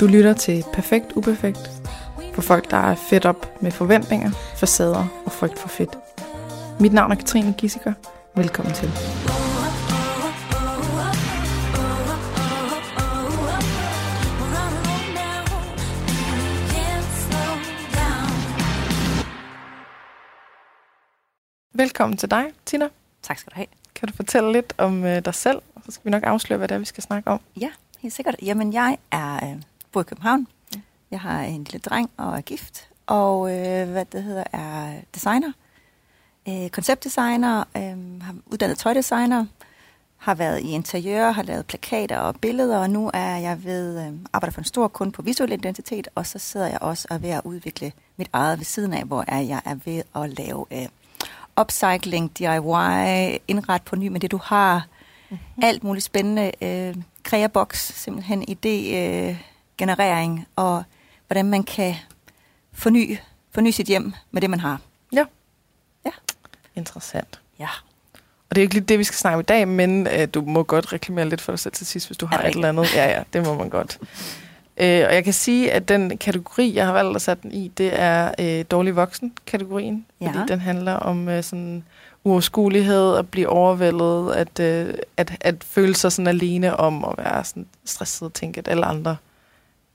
Du lytter til Perfekt Uperfekt for folk, der er fedt op med forventninger, facader og frygt for fedt. Mit navn er Katrine Gissiker. Velkommen til. Velkommen til dig, Tina. Tak skal du have. Kan du fortælle lidt om øh, dig selv, så skal vi nok afsløre, hvad det er, vi skal snakke om. Ja, helt sikkert. Jamen, jeg er øh, bor i København. Jeg har en lille dreng og er gift. Og øh, hvad det hedder, er designer. Øh, konceptdesigner. Øh, har uddannet tøjdesigner. Har været i interiør, har lavet plakater og billeder. Og nu er jeg ved øh, arbejder for en stor kunde på visuel identitet. Og så sidder jeg også og er ved at udvikle mit eget ved siden af, hvor jeg er ved at lave øh, upcycling, DIY, indret på ny med det, du har. Mm-hmm. Alt muligt spændende. Øh, Kreabox, simpelthen idé, øh, generering, og hvordan man kan forny, forny sit hjem med det, man har. Ja. Ja. Interessant. Ja. Og det er ikke lige det, vi skal snakke om i dag, men øh, du må godt reklamere lidt for dig selv til sidst, hvis du har et eller andet. Ja, ja, det må man godt. Øh, og jeg kan sige, at den kategori, jeg har valgt at sætte den i, det er øh, dårlig voksen-kategorien. Ja. Fordi den handler om øh, sådan uoverskuelighed, at blive overvældet, at, øh, at, at føle sig sådan alene om at være sådan stresset og tænke, at alle andre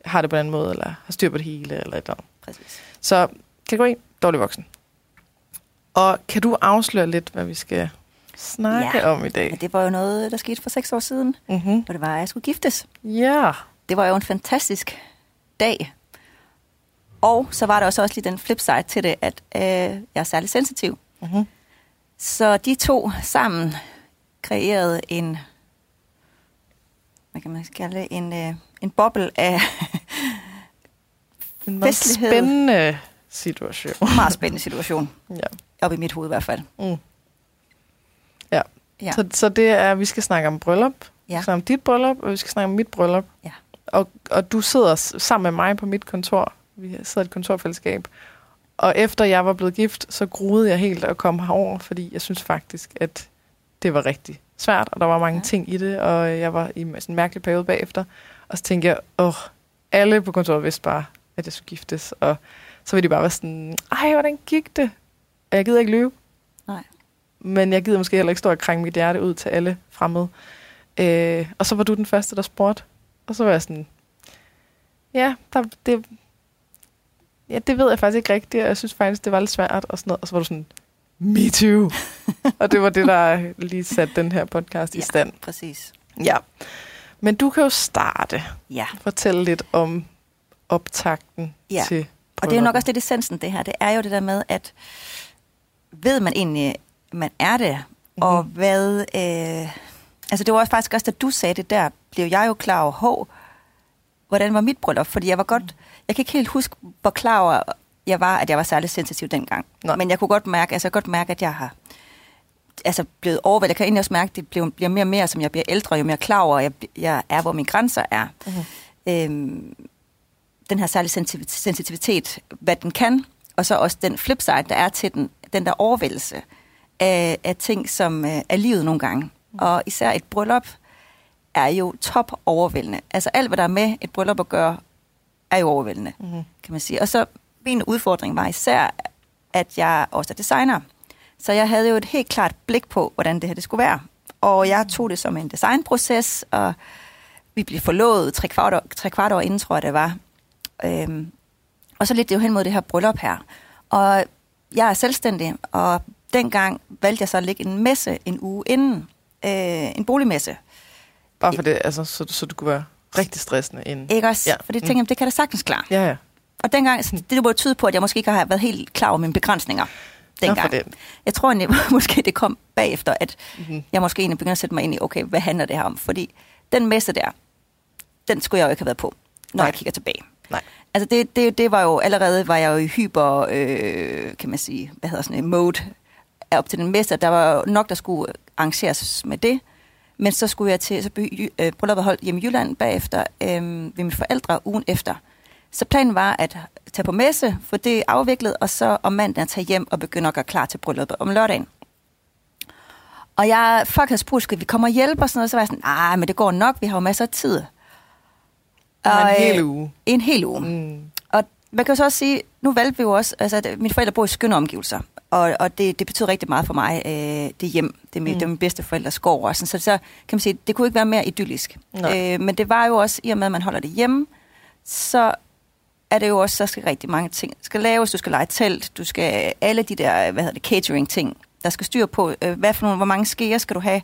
har det på den måde, eller har styr på det hele, eller et eller andet. Præcis. Så kategori, dårlig voksen. Og kan du afsløre lidt, hvad vi skal snakke Ja. om i dag? Men det var jo noget, der skete for seks år siden, Mm-hmm. hvor det var, at jeg skulle giftes. Ja. Det var jo en fantastisk dag. Og så var der også også lige den flip side til det, at øh, jeg er særlig sensitiv. Mm-hmm. Så de to sammen kreerede en, hvad kan man kalde det, en, øh, en boble af En meget Festlighed. spændende situation. meget spændende situation. Ja. Op i mit hoved i hvert fald. Mm. Ja. Ja. Så, så det er, vi skal snakke om bryllup. Vi Ja. skal snakke om dit bryllup, og vi skal snakke om mit bryllup. Ja. Og, og du sidder sammen med mig på mit kontor. Vi sidder i et kontorfællesskab. Og efter jeg var blevet gift, så gruede jeg helt at komme herover, fordi jeg synes faktisk, at det var rigtig svært, og der var mange ja. Ting i det, og jeg var i sådan en mærkelig periode bagefter. Og så tænkte jeg, åh, alle på kontoret vidste bare, at jeg skulle giftes, og så ville de bare være sådan, ej, hvordan gik det? Og jeg gider ikke lyve. Nej. Men jeg gider måske heller ikke stå og krænge mit hjerte ud til alle fremmede. Øh, og så var du den første, der spurgte. Og så var jeg sådan, ja, der, det, ja, det ved jeg faktisk ikke rigtigt, og jeg synes faktisk, det var lidt svært og sådan noget. Og så var du sådan, me too. og det var det, der lige satte den her podcast i Ja. stand. Præcis. Ja. Men du kan jo starte. Ja. Fortælle lidt om optakten Ja. til Og det er jo nok også lidt essensen, det her. Det er jo det der med, at ved man egentlig, man er det, mm-hmm. og hvad... Øh, altså det var faktisk også, da du sagde det der, blev jeg jo klar over, hov, hvordan var mit bryllup? Fordi jeg var godt... Jeg kan ikke helt huske, hvor klar over jeg var, at jeg var særlig sensitiv dengang. Nej. Men jeg kunne godt mærke, altså jeg godt mærke, at jeg har altså blevet overvældet. Jeg kan egentlig også mærke, at det bliver, bliver mere og mere, som jeg bliver ældre, jo mere klar over, jeg, jeg er, hvor mine grænser er. Mhm. Øhm, den her særlige sensitiv- sensitivitet, hvad den kan, og så også den flipside, der er til den, den der overvældelse af, af ting, som øh, er livet nogle gange. Og især et bryllup er jo top overvældende. Altså alt, hvad der er med et bryllup at gøre, er jo overvældende, Mhm. kan man sige. Og så min udfordring var især, at jeg også er designer. Så jeg havde jo et helt klart blik på, hvordan det her det skulle være. Og jeg tog det som en designproces, og vi blev forlovet tre kvart år, tre kvart år inden, tror jeg det var. Øhm, og så lidt det jo hen mod det her bryllup her. Og jeg er selvstændig, og dengang valgte jeg så at lægge en messe en uge inden. Øh, en boligmesse. Bare for det, altså, så, så du kunne være rigtig stressende inden. Ikke også? Ja. Ja. For det tænkte jeg, det kan da sagtens klare. Ja, ja. Og dengang, sådan, det må tyde på, at jeg måske ikke har været helt klar over mine begrænsninger. Dengang. det. Jeg tror egentlig, måske det kom bagefter, at Mhm. jeg måske egentlig begyndte at sætte mig ind i, okay, hvad handler det her om? Fordi den messe der, den skulle jeg jo ikke have været på, når Nej. jeg kigger tilbage. Nej. Altså det, det, det var jo, allerede var jeg jo i hyper, øh, kan man sige, hvad hedder sådan en mode, op til den messe. Der var nok, der skulle arrangeres med det. Men så skulle jeg til, så blev øh, brylluppet holdt hjemme i Jylland bagefter, øh, ved mine forældre ugen efter. Så planen var at tage på messe, få det afviklet, og så om mandagen tage hjem og begynde at gøre klar til brylluppet om lørdagen. Og jeg, folk havde spurgt, skal vi komme og hjælpe og sådan noget, så var jeg sådan, nej, men det går nok, vi har jo masser af tid. Og en hel øh, uge. En hel uge. Mm. Og man kan jo så også sige, nu valgte vi jo også, altså at mine forældre bor i skønne omgivelser, og, og det, det betyder rigtig meget for mig, øh, det hjem, det er, Mm. det er min bedste forældres gård, og sådan, så, så kan man sige, det kunne ikke være mere idyllisk. Nej. Øh, men det var jo også, i og med at man holder det hjemme, så er det jo også, så skal rigtig mange ting skal laves, du skal lege telt, du skal alle de der, hvad hedder det, catering ting, der skal styr på, øh, hvad for nogle, hvor mange skeer skal du have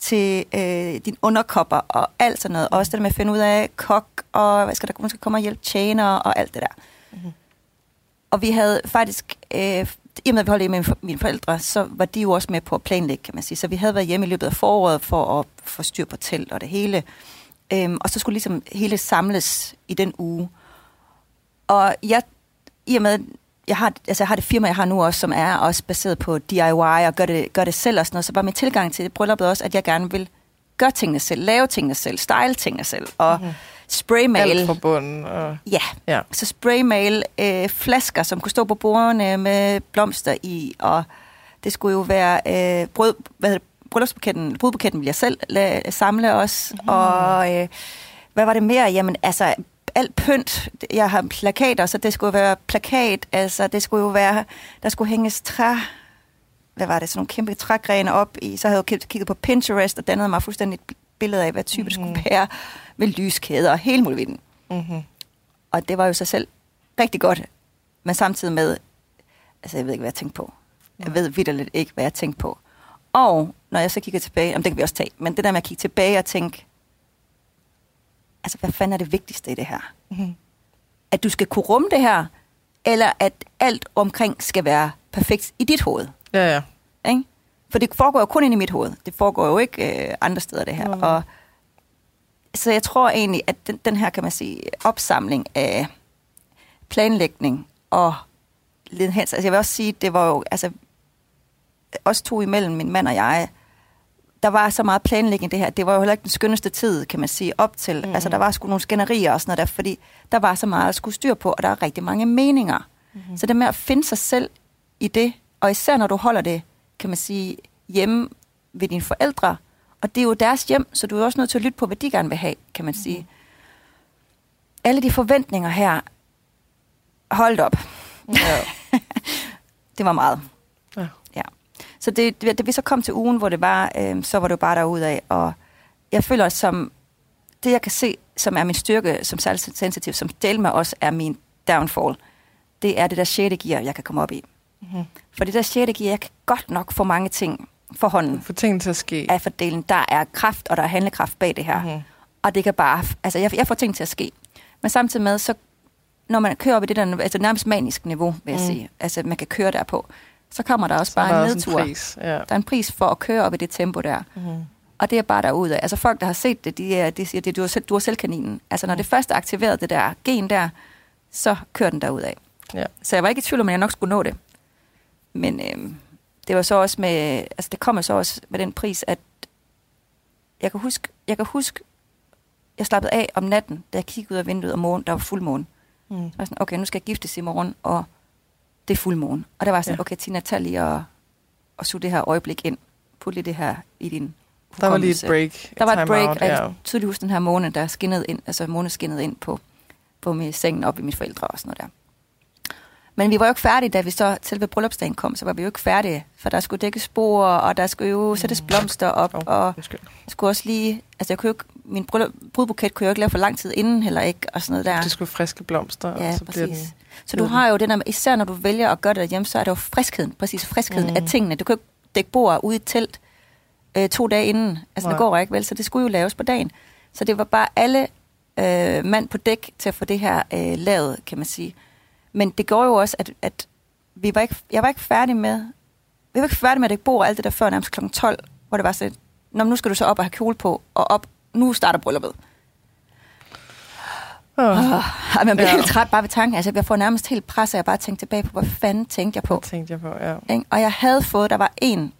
til øh, din underkopper og alt sådan noget. Også det der med at finde ud af kok, og hvad skal der måske komme og hjælpe tjener og alt det der. Mhm. Og vi havde faktisk, øh, i og med at vi holdt hjemme med mine for- mine forældre, så var de jo også med på at planlægge, kan man sige. Så vi havde været hjemme i løbet af foråret for at få styr på telt og det hele. Øhm, og så skulle ligesom hele samles i den uge. Og jeg, i og med, jeg har, altså jeg har det firma, jeg har nu også, som er også baseret på DIY og gør det, gør det selv og sådan noget, så var min tilgang til brylluppet også, at jeg gerne vil gøre tingene selv, lave tingene selv, style tingene selv, og Mhm. spraymale. Alt fra bunden. Og, Ja, ja. så spraymale øh, flasker, som kunne stå på bordene med blomster i, og det skulle jo være øh, brød, hvad hedder det, bryllupsbuketten, brudbuketten vil jeg selv la, samle også, mm. og øh, hvad var det mere? Jamen altså, alt pynt, jeg har plakater, så det skulle være plakat, altså det skulle jo være, der skulle hænges træ, hvad var det, sådan nogle kæmpe trægrene op i, så havde jeg kig- kigget på Pinterest og dannet mig fuldstændig et billede af, hvad type det skulle være, med lyskæder og hele muligheden. Mm-hmm. Og det var jo sig selv rigtig godt, men samtidig med, altså jeg ved ikke, hvad jeg tænkte på. Jeg ved vidderligt ikke, hvad jeg tænkte på. Og når jeg så kigger tilbage, om det kan vi også tage, men det der med at kigge tilbage og tænke, altså hvad fanden er det vigtigste i det her? Mm-hmm. At du skal kunne rumme det her, eller at alt omkring skal være perfekt i dit hoved? Ja, ja. Ikke? For det foregår jo kun inde i mit hoved. Det foregår jo ikke øh, andre steder, det her. Mhm. Og, så jeg tror egentlig, at den, den her, kan man sige, opsamling af planlægning og ledhens. Altså jeg vil også sige, det var jo, altså, os to imellem, min mand og jeg, der var så meget planlægning det her. Det var jo heller ikke den skønneste tid, kan man sige, op til. Mm. Altså der var sgu nogle skænderier og sådan noget der, fordi der var så meget at skulle styr på, og der er rigtig mange meninger. Mm. Så det med at finde sig selv i det, og især når du holder det, kan man sige, hjemme ved dine forældre, og det er jo deres hjem, så du er også nødt til at lytte på, hvad de gerne vil have, kan man sige. Alle de forventninger her, hold op, ja. det var meget. Så det, det, det, vi så kom til ugen, hvor det var, øh, så var det jo bare derudad, og jeg føler, som det jeg kan se, som er min styrke som sensitiv, som del med også er min downfall, det er det der sjette gear, jeg kan komme op i. Mm-hmm. For det der sjette gear, jeg kan godt nok få mange ting for hånden Få tingene til at ske. af fordelen. Der er kraft, og der er handlekraft bag det her. Mhm. Og det kan bare, altså jeg, jeg får ting til at ske. Men samtidig med, så når man kører op i det der, altså nærmest manisk niveau, vil jeg mm. sige, altså man kan køre derpå, så kommer der også Så bare der en nedtur. pris. Ja. Der er en pris for at køre op i det tempo der. Mm-hmm. Og det er bare derude. Altså folk, der har set det, de, er- de siger, at du er, selv, du er selvkaninen. Altså når det først er aktiveret, det der gen der, så kører den derud af. Ja. Så jeg var ikke i tvivl om, at jeg nok skulle nå det. Men øhm, det var så også med, altså det kommer så også med den pris, at jeg kan huske, jeg kan huske, jeg slappede af om natten, da jeg kiggede ud af vinduet om morgenen, der var fuldmåne. Mm. Så var jeg sådan, okay, nu skal jeg giftes i morgen, og det er fuldmåne. Og der var sådan, Ja. okay, Tina, tag lige og, og suge det her øjeblik ind. Put lige det her i din Der var lige et break. Der var et break, out, og jeg ja. tydeligt huske den her måne, der skinnede ind, altså måne skinnede ind på, på min sengen op i mine forældre og sådan noget der. Men vi var jo ikke færdige, da vi så selve bryllupsdagen kom, så var vi jo ikke færdige, for der skulle dækkes spor, og der skulle jo sættes blomster op, Åh, og undskyld. jeg skulle også lige, altså jeg kunne jo ikke, min brudbuket kunne jeg jo ikke lave for lang tid inden heller ikke, og sådan noget der. Det skulle friske blomster, Ja, og så bliver den... præcis. Så du har jo den der, især når du vælger at gøre det derhjemme, så er det jo friskheden, præcis friskheden Mm. af tingene. Du kan jo ikke dække bord ude i et telt øh, to dage inden. Altså Nej. det går ikke vel, så det skulle jo laves på dagen. Så det var bare alle øh, mand på dæk til at få det her øh, lavet, kan man sige. Men det går jo også, at, at vi var ikke, jeg var ikke færdig med, vi var ikke færdig med at dække bord og alt det der før nærmest kl. 12, hvor det var sådan, Nå, nu skal du så op og have kjole på, og op, nu starter brylluppet. Åh, Oh, man bliver Ja. helt træt bare ved tanken. Altså, jeg får nærmest helt pres, og jeg bare tænkte tilbage på, hvad fanden tænkte jeg på? det tænkte jeg på, ja. Og jeg havde fået, der var en,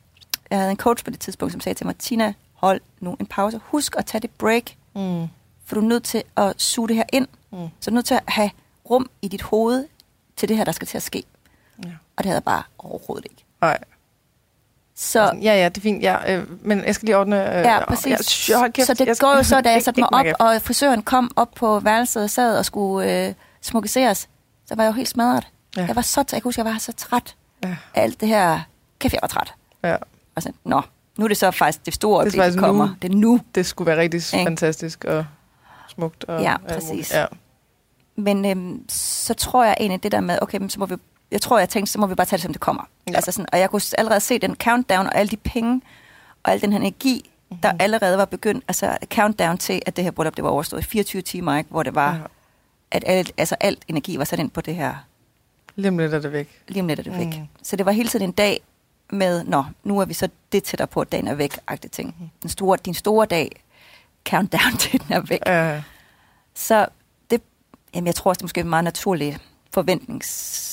jeg havde en coach på det tidspunkt, som sagde til mig, Tina, hold nu en pause. Husk at tage det break, Mm. for du er nødt til at suge det her ind. Mm. Så du er nødt til at have rum i dit hoved til det her, der skal til at ske. Ja. Og det havde jeg bare overhovedet ikke. Nej. Så, Ja, ja, det er fint. Ja, øh, men jeg skal lige ordne... Øh, Ja, præcis. Ja, kæft, så det jeg går jo så, da jeg satte mig op, og frisøren kom op på værelset og sad og skulle øh, smukkeriseres, så var jeg jo helt smadret. Ja. Jeg var så, jeg kan huske, jeg var så træt Ja. af alt det her. Kæft, jeg var træt. Ja, Og så, nå, nu er det så faktisk det store Det øjeblik, det, faktisk kommer. nu. Det er nu. det skulle være rigtig Ikke? fantastisk og smukt. Og Ja, præcis. Ja. Men øhm, så tror jeg egentlig det der med, okay, men så må vi, jeg tror, jeg tænkte, så må vi bare tage det, som det kommer. Ja. Altså sådan, og jeg kunne allerede se den countdown og alle de penge og al den her energi, Mhm. der allerede var begyndt, altså countdown til, at det her bryllup, det var overstået i 24 timer, ikke? hvor det var, ja. at alt, altså alt energi var sat ind på det her, Lige lidt er det væk. lige lidt er det væk. Mm. Så det var hele tiden en dag med, nå, nu er vi så det tættere på, at dagen er væk, agtige ting. Mhm. Den store, din store dag, countdown til den er væk. Ja, Så det, jamen jeg tror også, det er måske en meget naturlig forventnings...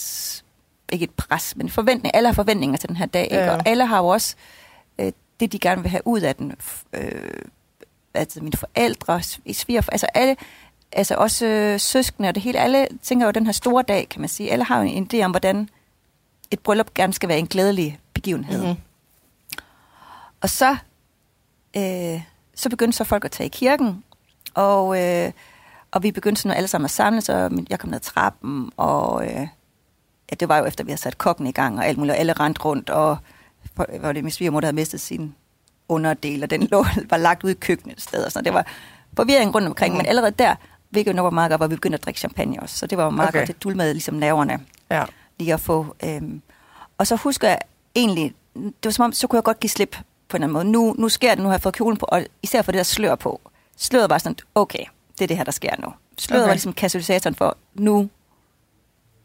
Ikke et pres, men forventning. Alle har forventninger til den her dag, ikke? Ja. Og alle har jo også øh, det, de gerne vil have ud af den. Øh, altså mine forældre, sviger, altså alle, altså også øh, søskende og det hele. Alle tænker jo den her store dag, kan man sige. Alle har jo en idé om, hvordan et bryllup gerne skal være en glædelig begivenhed. mm-hmm. Og så, øh, så begyndte så folk at tage i kirken, og, øh, og vi begyndte sådan alle sammen at samles, og min- jeg kom ned ad trappen, og øh, ja, det var jo efter, vi havde sat kokken i gang, og alt muligt, og alle rendte rundt, og var det min svigermor, der havde mistet sin underdel, og den lå, var lagt ud i køkkenet et sted, og sådan. Det var forvirring rundt omkring, Mm. men allerede der, hvilket jo var meget godt, var vi begyndte at drikke champagne også, så det var jo meget Okay. godt, det dulmede ligesom nerverne Ja. lige at få. Øhm, og så husker jeg egentlig, det var som om, så kunne jeg godt give slip på en eller anden måde. Nu, nu sker det, nu har jeg fået kjolen på, og især for det der slør på. Sløret var sådan, okay, det er det her, der sker nu. Sløret okay. var ligesom katalysatoren for, nu,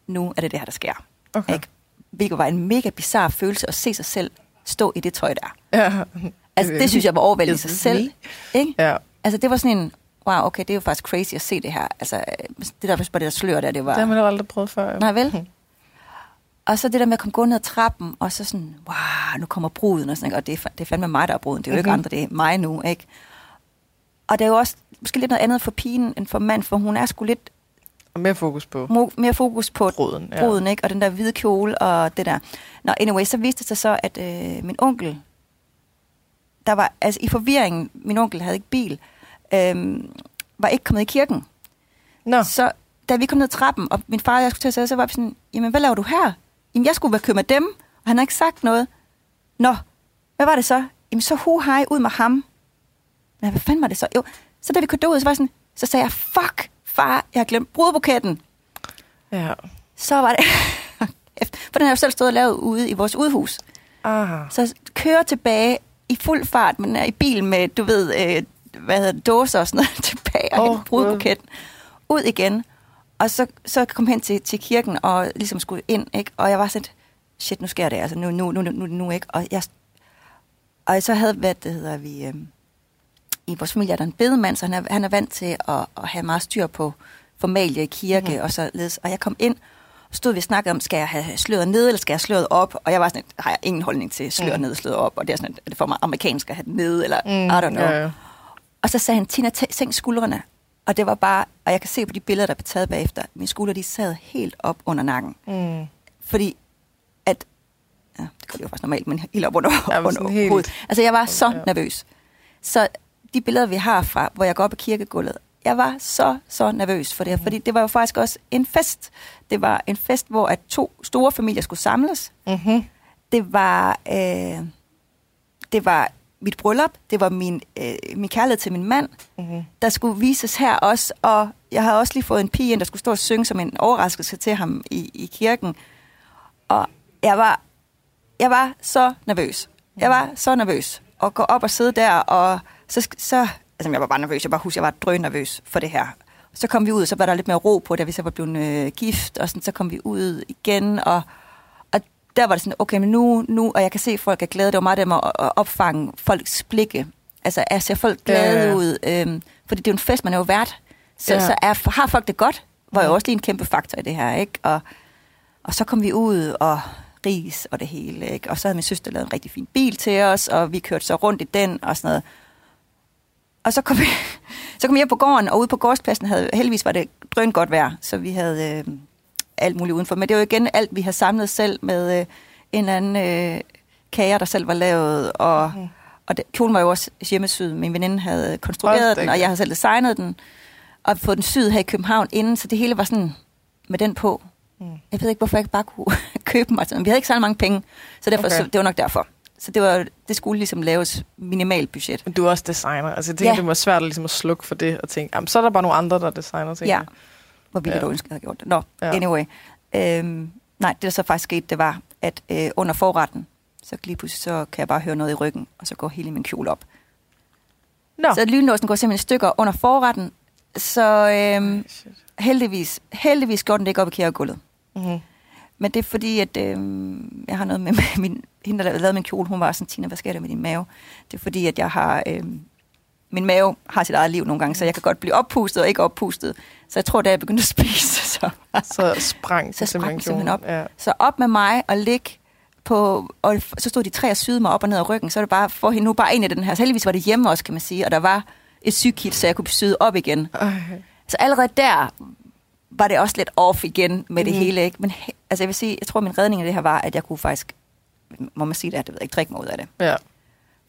nu er det det her, der sker. Okay. Ikke? Hvilket var en mega bizarre følelse at se sig selv stå i det tøj der. Ja. Altså, det synes jeg var overvældende i sig selv. Ikke? Ja. Altså, det var sådan en, wow, okay, det er jo faktisk crazy at se det her. Altså, det der, bare det der slør der, det var... Det har man jo aldrig prøvet før. jo. Nej, vel? Og så det der med at komme gå ned ad trappen, og så sådan, wow, nu kommer bruden, og, sådan, ikke? og det er, det er fandme mig, der er bruden. Det er jo ikke Mhm. andre, det er mig nu, ikke? Og det er jo også måske lidt noget andet for pigen end for mand, for hun er sgu lidt Og mere fokus på mo- mere fokus på bruden. Ja. bruden, ikke? Og den der hvide kjole og det der. Nå, anyway, så viste det sig så, at øh, min onkel, der var, altså i forvirringen, min onkel havde ikke bil, øh, var ikke kommet i kirken. Nå, Så da vi kom ned ad trappen, og min far og jeg skulle til at sæde, så var vi sådan, jamen hvad laver du her? Jamen jeg skulle være kørt med dem, og han har ikke sagt noget. Nå, hvad var det så? Jamen så hu hej ud med ham. Men hvad fanden var det så? Jo, så da vi kørte ud, så var jeg sådan, så sagde jeg, fuck far, jeg har glemt brudbuketten. ja. Så var det, for den har jeg jo selv stået og lavet ude i vores udhus. Aha. Så kører tilbage i fuld fart, men er i bil med, du ved, øh, hvad hedder det, dåser og sådan noget tilbage, og oh, brudbuketten. Ud igen. Og så, så kom hen til, til kirken og ligesom skulle ind, ikke? Og jeg var sådan, shit, nu sker det, altså nu, nu, nu, nu, nu ikke? Og, jeg, og så havde, hvad det hedder vi, øh, i vores familie er der en bedemand, så han er, han er vant til at, at have meget styr på formalie i kirke mm. og så ledes. Og jeg kom ind, og stod vi og snakkede om, skal jeg have sløret ned, eller skal jeg have sløret op? Og jeg var sådan, har jeg ingen holdning til sløret Mm. ned sløret op, og det er sådan, er det for mig amerikansk at have det nede, eller Mm, I don't know. Ja. Og så sagde han, Tina, sænk skuldrene. Og det var bare, og jeg kan se på de billeder, der blev taget bagefter, mine skuldre, de sad helt op under nakken. Mm. Fordi at, ja, det det jo faktisk normalt, men helt op under, Ja, under sådan helt- hovedet. Altså jeg var så Ja. nervøs. Så de billeder, vi har fra, hvor jeg går op i kirkegulvet, jeg var så, så nervøs for det her, fordi det var jo faktisk også en fest. Det var en fest, hvor at to store familier skulle samles. Mm-hmm. Det var, øh, det var mit bryllup, det var min, øh, min kærlighed til min mand, Mm-hmm. der skulle vises her også, og jeg havde også lige fået en pige ind, der skulle stå og synge som en overraskelse til ham i, i kirken. Og jeg var, jeg var så nervøs. Jeg var så nervøs. at gå op og sidde der, og så, så altså jeg var bare nervøs. Jeg bare husker, jeg var drøn nervøs for det her. Så kom vi ud, og så var der lidt mere ro på, da vi så var blevet øh, gift, og sådan, så kom vi ud igen, og, og der var det sådan, okay, men nu, nu, og jeg kan se, at folk er glade. Det var meget det med at, at opfange folks blikke. Altså, at se folk glade ja. ud, øhm, fordi det er jo en fest, man er jo vært. Så, Ja. ja. så er, har folk det godt, var jo også lige en kæmpe faktor i det her, ikke? Og, og så kom vi ud, og ris og det hele, ikke? Og så havde min søster lavet en rigtig fin bil til os, og vi kørte så rundt i den og sådan noget. Og så kom vi, så kom vi hjem på gården, og ude på gårdspladsen havde, heldigvis var det drøn godt vejr, så vi havde øh, alt muligt udenfor. Men det var jo igen alt, vi havde samlet selv med øh, en eller anden øh, kager, der selv var lavet, og, Mhm. og det, kjolen var jo også hjemmesyet. Min veninde havde konstrueret Hold den, og jeg havde selv designet den, og fået den syet her i København inden, så det hele var sådan med den på. Mm. Jeg ved ikke, hvorfor jeg ikke bare kunne købe mig. Vi havde ikke så mange penge, så, derfor, Okay. okay. så det var nok derfor. Så det, var, det skulle ligesom laves minimalt budget. Men du er også designer. Altså, jeg tænker, Ja. det må svært ligesom at slukke for det og tænke, jamen, så er der bare nogle andre, der designer ting. Ja. Hvor ville Ja. du ønske, jeg havde gjort det. Nå, Ja. ja. anyway. Øhm, nej, det der så faktisk skete, det var, at øh, under forretten, så lige pludselig så kan jeg bare høre noget i ryggen, og så går hele min kjole op. Nå. Så lynlåsen går simpelthen i stykker under forretten, så øhm, heldigvis, heldigvis gjorde den det ikke op i kærgulvet. Mhm. Men det er fordi, at øhm, jeg har noget med med min, hende, der lavede min kjole, hun var sådan, Tina, hvad sker der med din mave? Det er fordi, at jeg har, øhm, min mave har sit eget liv nogle gange, så jeg kan godt blive oppustet og ikke oppustet. Så jeg tror, da jeg begyndte at spise, så, Så sprang Så sprang simpelthen, op. Ja. så op med mig og ligge på, og så stod de tre og syede mig op og ned ad ryggen, så er det bare for hende nu bare ind i den her. Så heldigvis var det hjemme også, kan man sige, og der var et sygekit, så jeg kunne syet op igen. Ej. Så allerede der var det også lidt off igen med det Mhm. hele, ikke? Men altså jeg vil sige, jeg tror, min redning af det her var, at jeg kunne faktisk, må man sige det, at jeg ved ikke, drikke mig ud af det. Ja.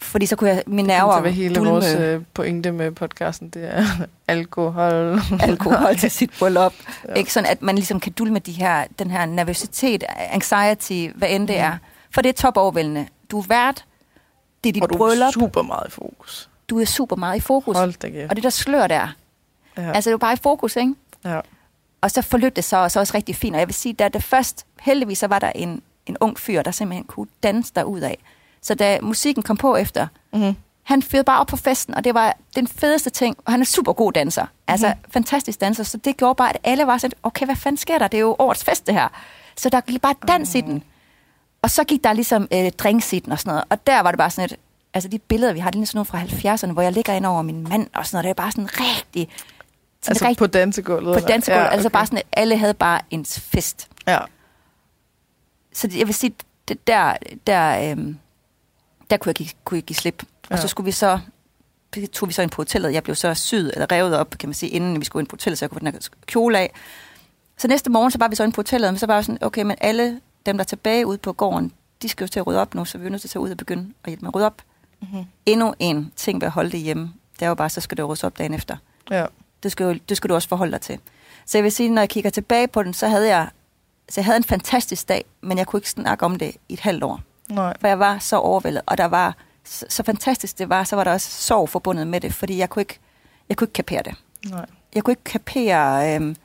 Fordi så kunne jeg, mine Nerver, det var hele dulme vores øh, pointe med podcasten, det er alkohol. alkohol til sit bryllup. Ja. Ikke sådan, at man ligesom kan dulme de her, den her nervøsitet, anxiety, hvad end det Mhm. er. For det er topovervældende. Du er vært, det er dit og du bryllup, er super meget i fokus. du er super meget i fokus. Hold da. Og det der slør der, ja. altså du er bare i fokus, ikke? ja. Og så forløb det så, og så også rigtig fint. Og jeg vil sige, da det først, heldigvis så var der en, en ung fyr, der simpelthen kunne danse derud af. Så da musikken kom på efter, Mm-hmm. han fyrede bare op på festen, og det var den fedeste ting. Og han er super god danser. Altså, Mhm. mm. fantastisk danser. Så det gjorde bare, at alle var sådan, okay, hvad fanden sker der? Det er jo årets fest, det her. Så der gik bare dans i den. Og så gik der ligesom øh, drinks i den og sådan noget. Og der var det bare sådan et, altså de billeder, vi har, det er sådan nogle fra 70'erne, hvor jeg ligger ind over min mand og sådan noget. Det er bare sådan rigtig, sådan Altså rigtig på dansegulvet? på dansegulvet. Ja, Altså okay. bare sådan, at alle havde bare en fest. Ja. Så det- jeg vil sige, det, der, der, øhm, der kunne jeg, give, kunne jeg give slip. Og Ja. så skulle vi så, så tog vi så ind på hotellet. Jeg blev så syet, eller revet op, kan man sige, inden vi skulle ind på hotellet, så jeg kunne få den her kjole af. Så næste morgen, så var vi så ind på hotellet, men så var vi sådan, okay, men alle dem, der er tilbage ude på gården, de skal jo til at rydde op nu, så vi er nødt til at tage ud og begynde at hjælpe med at rydde op. Mm-hmm. Endnu en ting ved at holde det hjemme, det er jo bare, så skal det ryddes op dagen efter. ja. Det skal, jo, det skal du også forholde dig til. Så jeg vil sige, når jeg kigger tilbage på den, så havde jeg, så jeg havde en fantastisk dag, men jeg kunne ikke snakke om det i et halvt år. Nej. For jeg var så overvældet, og der var så, så fantastisk det var, så var der også sorg forbundet med det, fordi jeg kunne ikke, jeg kunne ikke kapere det. Nej. Jeg kunne ikke kapere, øhm,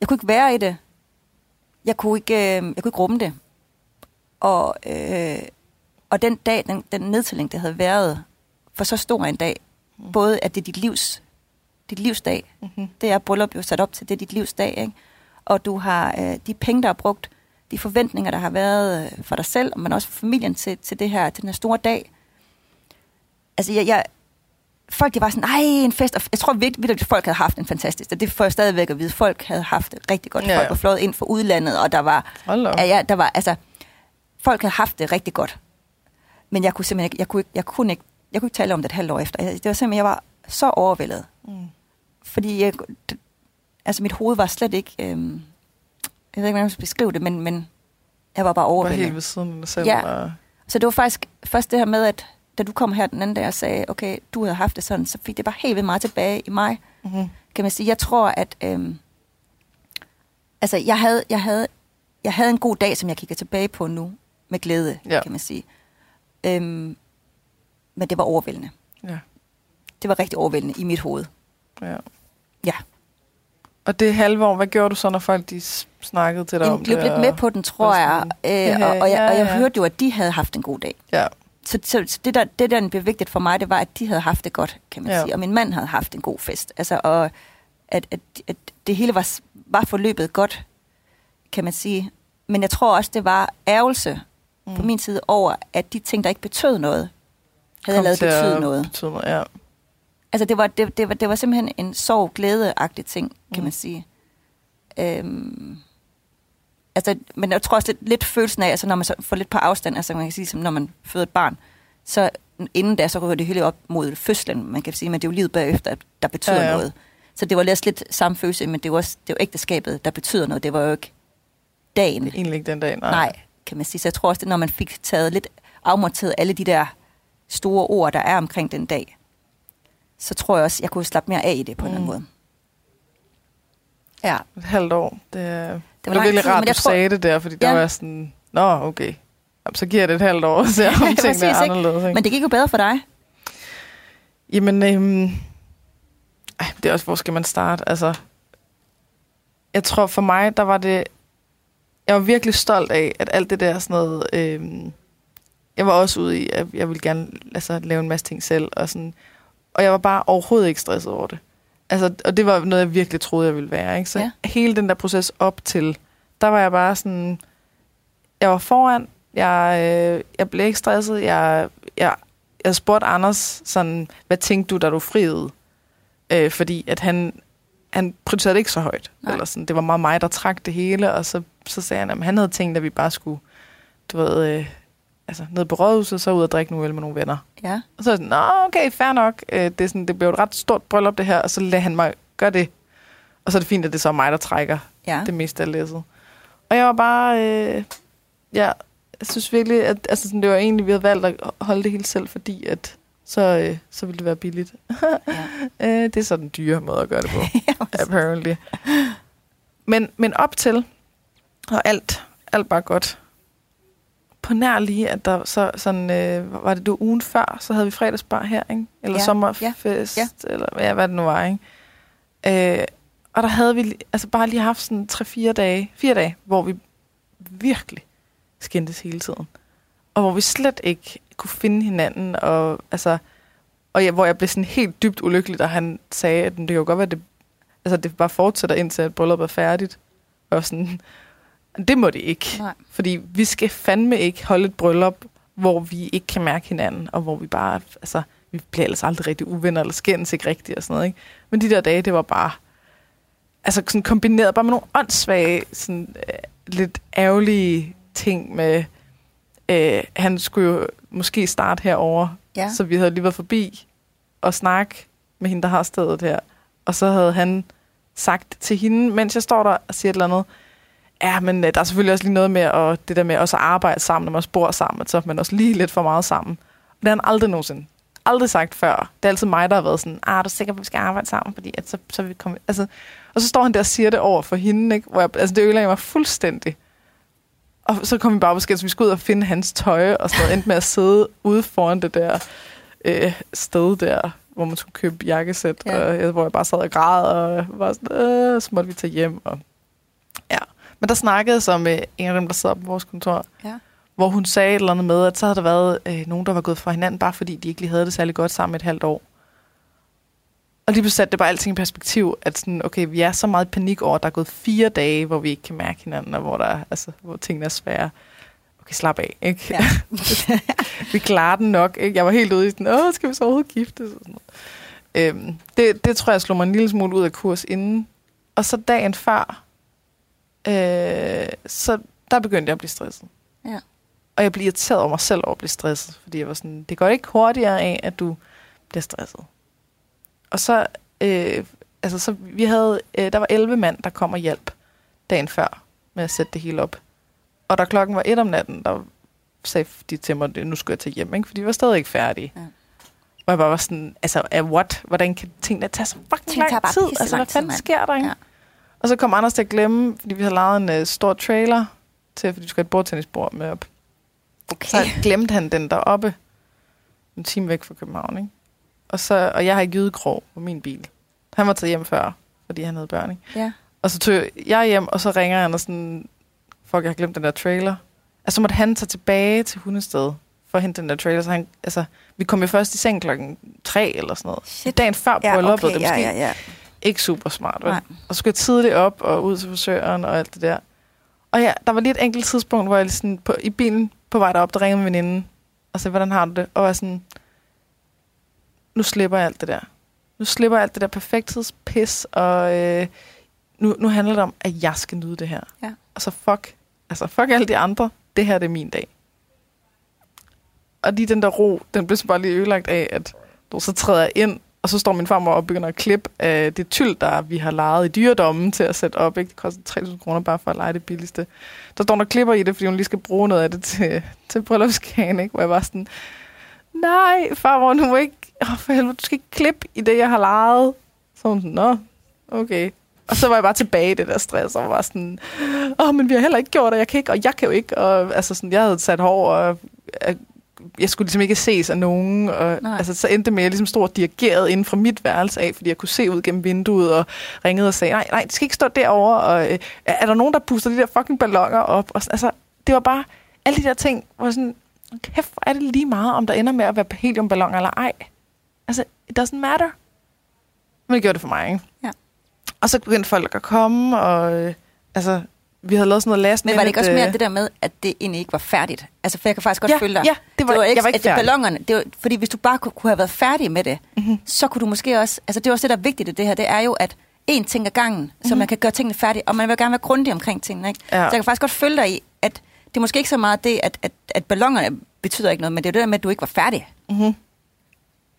jeg kunne ikke være i det. Jeg kunne ikke, øhm, jeg kunne ikke rumme det. Og, øh, og den dag, den, den nedtælling, det havde været for så stor en dag, Mm. både at det er dit livs, dit livsdag, Mm-hmm. det er bryllup jo sat op til, det er dit livsdag, ikke? Og du har øh, de penge, der er brugt, de forventninger, der har været øh, for dig selv, men også for familien til, til det her, til den her store dag. Altså, jeg, jeg, folk de var sådan, nej, en fest. Og jeg tror virkelig, at folk havde haft en fantastisk, og det får jeg stadigvæk at vide. Folk havde haft det rigtig godt. Ja, Ja. Folk var flået ind fra udlandet, og der var, ja, der var, altså, folk havde haft det rigtig godt. Men jeg kunne simpelthen ikke, jeg kunne ikke, jeg kunne ikke, jeg kunne ikke tale om det et halvt år efter. Det var simpelthen, jeg var så overvældet. Mm. Fordi jeg, altså mit hoved var slet ikke, øhm, jeg ved ikke, hvordan jeg skal beskrive det, men, men jeg var bare Var overvældet. helt ved siden af selv. Ja. Og... Så det var faktisk først det her med, at da du kom her den anden dag og sagde, okay, du havde haft det sådan, så fik det bare helt vildt meget tilbage i mig. Mm-hmm. Kan man sige, jeg tror, at øhm, altså, jeg havde, jeg, havde, jeg havde en god dag, som jeg kigger tilbage på nu, med glæde, Ja. kan man sige. Øhm, men det var overvældende. Ja. Det var rigtig overvældende i mit hoved. ja. Ja. Og det halve år, hvad gjorde du så, når folk de snakkede til dig om Jeg blev det? lidt og- med på den, tror og jeg. Øh, ja, og, og, jeg, og jeg hørte jo, at de havde haft en god dag. Ja. Så, så, så det, der, det, der blev vigtigt for mig, det var, at de havde haft det godt, kan man Ja. sige. Og min mand havde haft en god fest. Altså, og at, at, at det hele var, var forløbet godt, kan man sige. Men jeg tror også, det var ærgelse mm. på min side over, at de ting, der ikke betød noget, havde Kom lavet til at betyde noget. Betyde. Ja. Altså, det var, det, det, var, det var simpelthen en sorg-glæde-agtig ting, kan Mm. man sige. Øhm, altså, men jeg tror også lidt, lidt følelsen af, altså når man så får lidt på afstand, altså man kan sige, som når man føder et barn, så inden da, så ryger det hele op mod fødslen, man kan sige, men det er jo livet bagefter, der betyder Ja, ja, noget. Så det var lidt, lidt samme følelse, men det var også det var ægteskabet, der betyder noget. Det var jo ikke dagen. Egentlig ikke den dag, nej. Nej, kan man sige. Så jeg tror også, det når man fik taget lidt afmonteret alle de der store ord, der er omkring den dag, så tror jeg også, jeg kunne slappe mere af i det på mm. en eller anden måde. Ja. Et halvt år. Det, det var, det var virkelig tid, rart, du tror- sagde det der, fordi der Ja. var jeg sådan, nå, okay. Jamen, så giver jeg det et halvt år, og ser om Præcis, tingene er ikke? anderledes. Ikke? Men det gik jo bedre for dig. Jamen, øhm, ej, det er også, hvor skal man starte? Altså, jeg tror for mig, der var det... Jeg var virkelig stolt af, at alt det der sådan noget... Øhm, jeg var også ude i, at jeg ville gerne altså, lave en masse ting selv. Og, sådan, og jeg var bare overhovedet ikke stresset over det. Altså, og det var noget, jeg virkelig troede, jeg ville være. Ikke? Så Ja. hele den der proces op til, der var jeg bare sådan... Jeg var foran. Jeg, øh, jeg blev ikke stresset. Jeg, jeg, jeg spurgte Anders, sådan, hvad tænkte du, da du friede? Øh, fordi at han, han prioriterede ikke så højt. Nej. Eller sådan, det var meget mig, der trak det hele, og så, så sagde han, at han havde tænkt, at vi bare skulle, du ved, øh, altså ned på rådhuset, så ud og drikke nu øl med nogle venner. Ja. Og så er sådan, Nå, okay, fair nok. Øh, det, er sådan, det blev et ret stort bryllup, det her, og så lader han mig gøre det. Og så er det fint, at det så er mig, der trækker Ja. det meste af læsset. Og jeg var bare, øh, ja, jeg synes virkelig, at altså, sådan, det var egentlig, vi havde valgt at holde det hele selv, fordi at så, øh, så ville det være billigt. ja. Øh, det er så den dyre måde at gøre det på, apparently. Men, men op til, og alt, alt bare godt. På nær lige, at der så sådan, øh, var det du ugen før, så havde vi fredagsbar her, ikke? Eller Ja, ja, sommerfest, ja, ja. eller ja, hvad det nu var, ikke? Øh, og der havde vi altså bare lige haft sådan 3-4 dage, fire dage, hvor vi virkelig skændtes hele tiden. Og hvor vi slet ikke kunne finde hinanden, og altså, og jeg, hvor jeg blev sådan helt dybt ulykkelig, da han sagde, at det kan jo godt være, at det, altså, det bare fortsætter indtil, at brylluppet er færdigt. Og sådan, det må det ikke. Nej. Fordi vi skal fandme ikke holde et bryllup, hvor vi ikke kan mærke hinanden, og hvor vi bare, altså, vi bliver ellers aldrig rigtig uvenner, eller skændes ikke rigtigt og sådan noget, ikke? Men de der dage, det var bare, altså sådan kombineret bare med nogle åndssvage, sådan øh, lidt ærgerlige ting med, øh, han skulle jo måske starte herover, Ja. så vi havde lige været forbi og snakke med hende, der har stedet her. Og så havde han sagt til hende, mens jeg står der og siger et eller andet, ja, men øh, der er selvfølgelig også lige noget med at, det der med også at arbejde sammen, når man også bor sammen, så man også lige lidt for meget sammen. Og det har han aldrig nogensinde, aldrig sagt før. Det er altid mig, der har været sådan, ah, er du sikker på, at vi skal arbejde sammen? Fordi at så, så vi komme... Altså, og så står han der og siger det over for hende, ikke? Hvor jeg, altså, det ødelægger mig fuldstændig. Og så kom vi bare på skæld, så vi skulle ud og finde hans tøj, og noget. Endte med at sidde ude foran det der øh, sted der, hvor man skulle købe jakkesæt, Ja. og, hvor jeg bare sad og græd, og var sådan, øh, så måtte vi tage hjem. Og, ja. Men der snakkede så med en af dem, der sad på vores kontor, Ja. hvor hun sagde et eller andet med, at så havde der været øh, nogen, der var gået fra hinanden, bare fordi de ikke lige havde det særlig godt sammen et halvt år. Og lige pludselig satte det bare alting i perspektiv, at sådan, okay, vi er så meget i panik over, at der er gået fire dage, hvor vi ikke kan mærke hinanden, og hvor, der, er- altså, hvor tingene er svære. Okay, slap af, ikke? Ja. vi klarer den nok, ikke? Jeg var helt ude i sådan, åh, skal vi så overhovedet giftes? Og sådan noget. Øhm, det, det tror jeg slog mig en lille smule ud af kurs inden. Og så dagen før, øh, så der begyndte jeg at blive stresset. Ja. Og jeg blev irriteret over mig selv over at blive stresset, fordi jeg var sådan, det går ikke hurtigere af, at du bliver stresset. Og så, øh, altså så vi havde, øh, der var 11 mand, der kom og hjalp dagen før med at sætte det hele op. Og da klokken var et om natten, der sagde de til mig, at nu skulle jeg tage hjem, ikke? for de var stadig ikke færdige. Ja. Og jeg bare var sådan, altså, what? Hvordan kan tingene tage så fucking tager lang tid? Altså, hvad fanden sker der, ikke? Ja. Og så kom Anders til at glemme, fordi vi havde lavet en uh, stor trailer til, fordi vi skulle have et bordtennisbord med op. Okay. Så glemte han den deroppe, en time væk fra København, ikke? Og, så, og jeg har ikke jydekrog på min bil. Han var taget hjem før, fordi han havde børn, ikke? Ja. Og så tog jeg hjem, og så ringer han og sådan, fuck, jeg har glemt den der trailer. Altså, så måtte han tage tilbage til hundested for at hente den der trailer. Så han, altså, vi kom jo først i seng klokken tre eller sådan noget. Shit. Dagen før Ja, brylluppet, okay, det er ja, måske ja, ja. Ikke super smart, vel? Nej. Og så skulle jeg tidligt op og ud til frisøren og alt det der. Og ja, der var lige et enkelt tidspunkt, hvor jeg sådan på, i bilen på vej derop, der ringede min veninde og sagde, hvordan har du det? Og var sådan, nu slipper jeg alt det der. Nu slipper jeg alt det der perfekthedspis, og øh, nu, nu handler det om, at jeg skal nyde det her. Ja. Og så fuck, altså fuck alle de andre, det her det er min dag. Og lige den der ro, den blev så bare lige ødelagt af, at du så træder ind og så står min farmor og begynder at klippe af det tyld, der vi har lejet i dyredommen til at sætte op. Ikke? Det koster 3.000 kroner bare for at lege det billigste. Der står der klipper i det, fordi hun lige skal bruge noget af det til, til bryllupskagen. Ikke? Hvor jeg var sådan, nej, farmor, nu må ikke... Oh, for helvede, du skal ikke klippe i det, jeg har lejet. Så hun sådan, nå, okay. Og så var jeg bare tilbage i det der stress, og var sådan, åh, oh, men vi har heller ikke gjort det, jeg kan ikke, og jeg kan jo ikke. Og altså sådan, jeg havde sat hår, og øh, jeg skulle ligesom ikke ses af nogen. Og, altså, så endte det med, at jeg ligesom stod og dirigerede inden fra mit værelse af, fordi jeg kunne se ud gennem vinduet og ringede og sagde, nej, nej, det skal ikke stå derovre. Og, øh, er der nogen, der puster de der fucking ballonger op? Og, altså, det var bare alle de der ting, hvor sådan, kæft, hvor er det lige meget, om der ender med at være heliumballoner eller ej. Altså, it doesn't matter. Men det gjorde det for mig, ikke? Ja. Og så begyndte folk at komme, og øh, altså, vi havde lavet sådan noget last Men var det ikke også mere det der med, at det egentlig ikke var færdigt? Altså, for jeg kan faktisk godt ja, følge dig. Ja, det var, det var ikke, jeg var ikke at det, ballongerne, det var, fordi hvis du bare kunne, kunne have været færdig med det, mm-hmm. så kunne du måske også... Altså, det er også det, der er vigtigt i det her. Det er jo, at en ting ad gangen, mm-hmm. så man kan gøre tingene færdige, og man vil gerne være grundig omkring tingene. Ikke? Ja. Så jeg kan faktisk godt følge dig i, at det er måske ikke så meget det, at, at, at ballongerne betyder ikke noget, men det er det der med, at du ikke var færdig. Mm-hmm.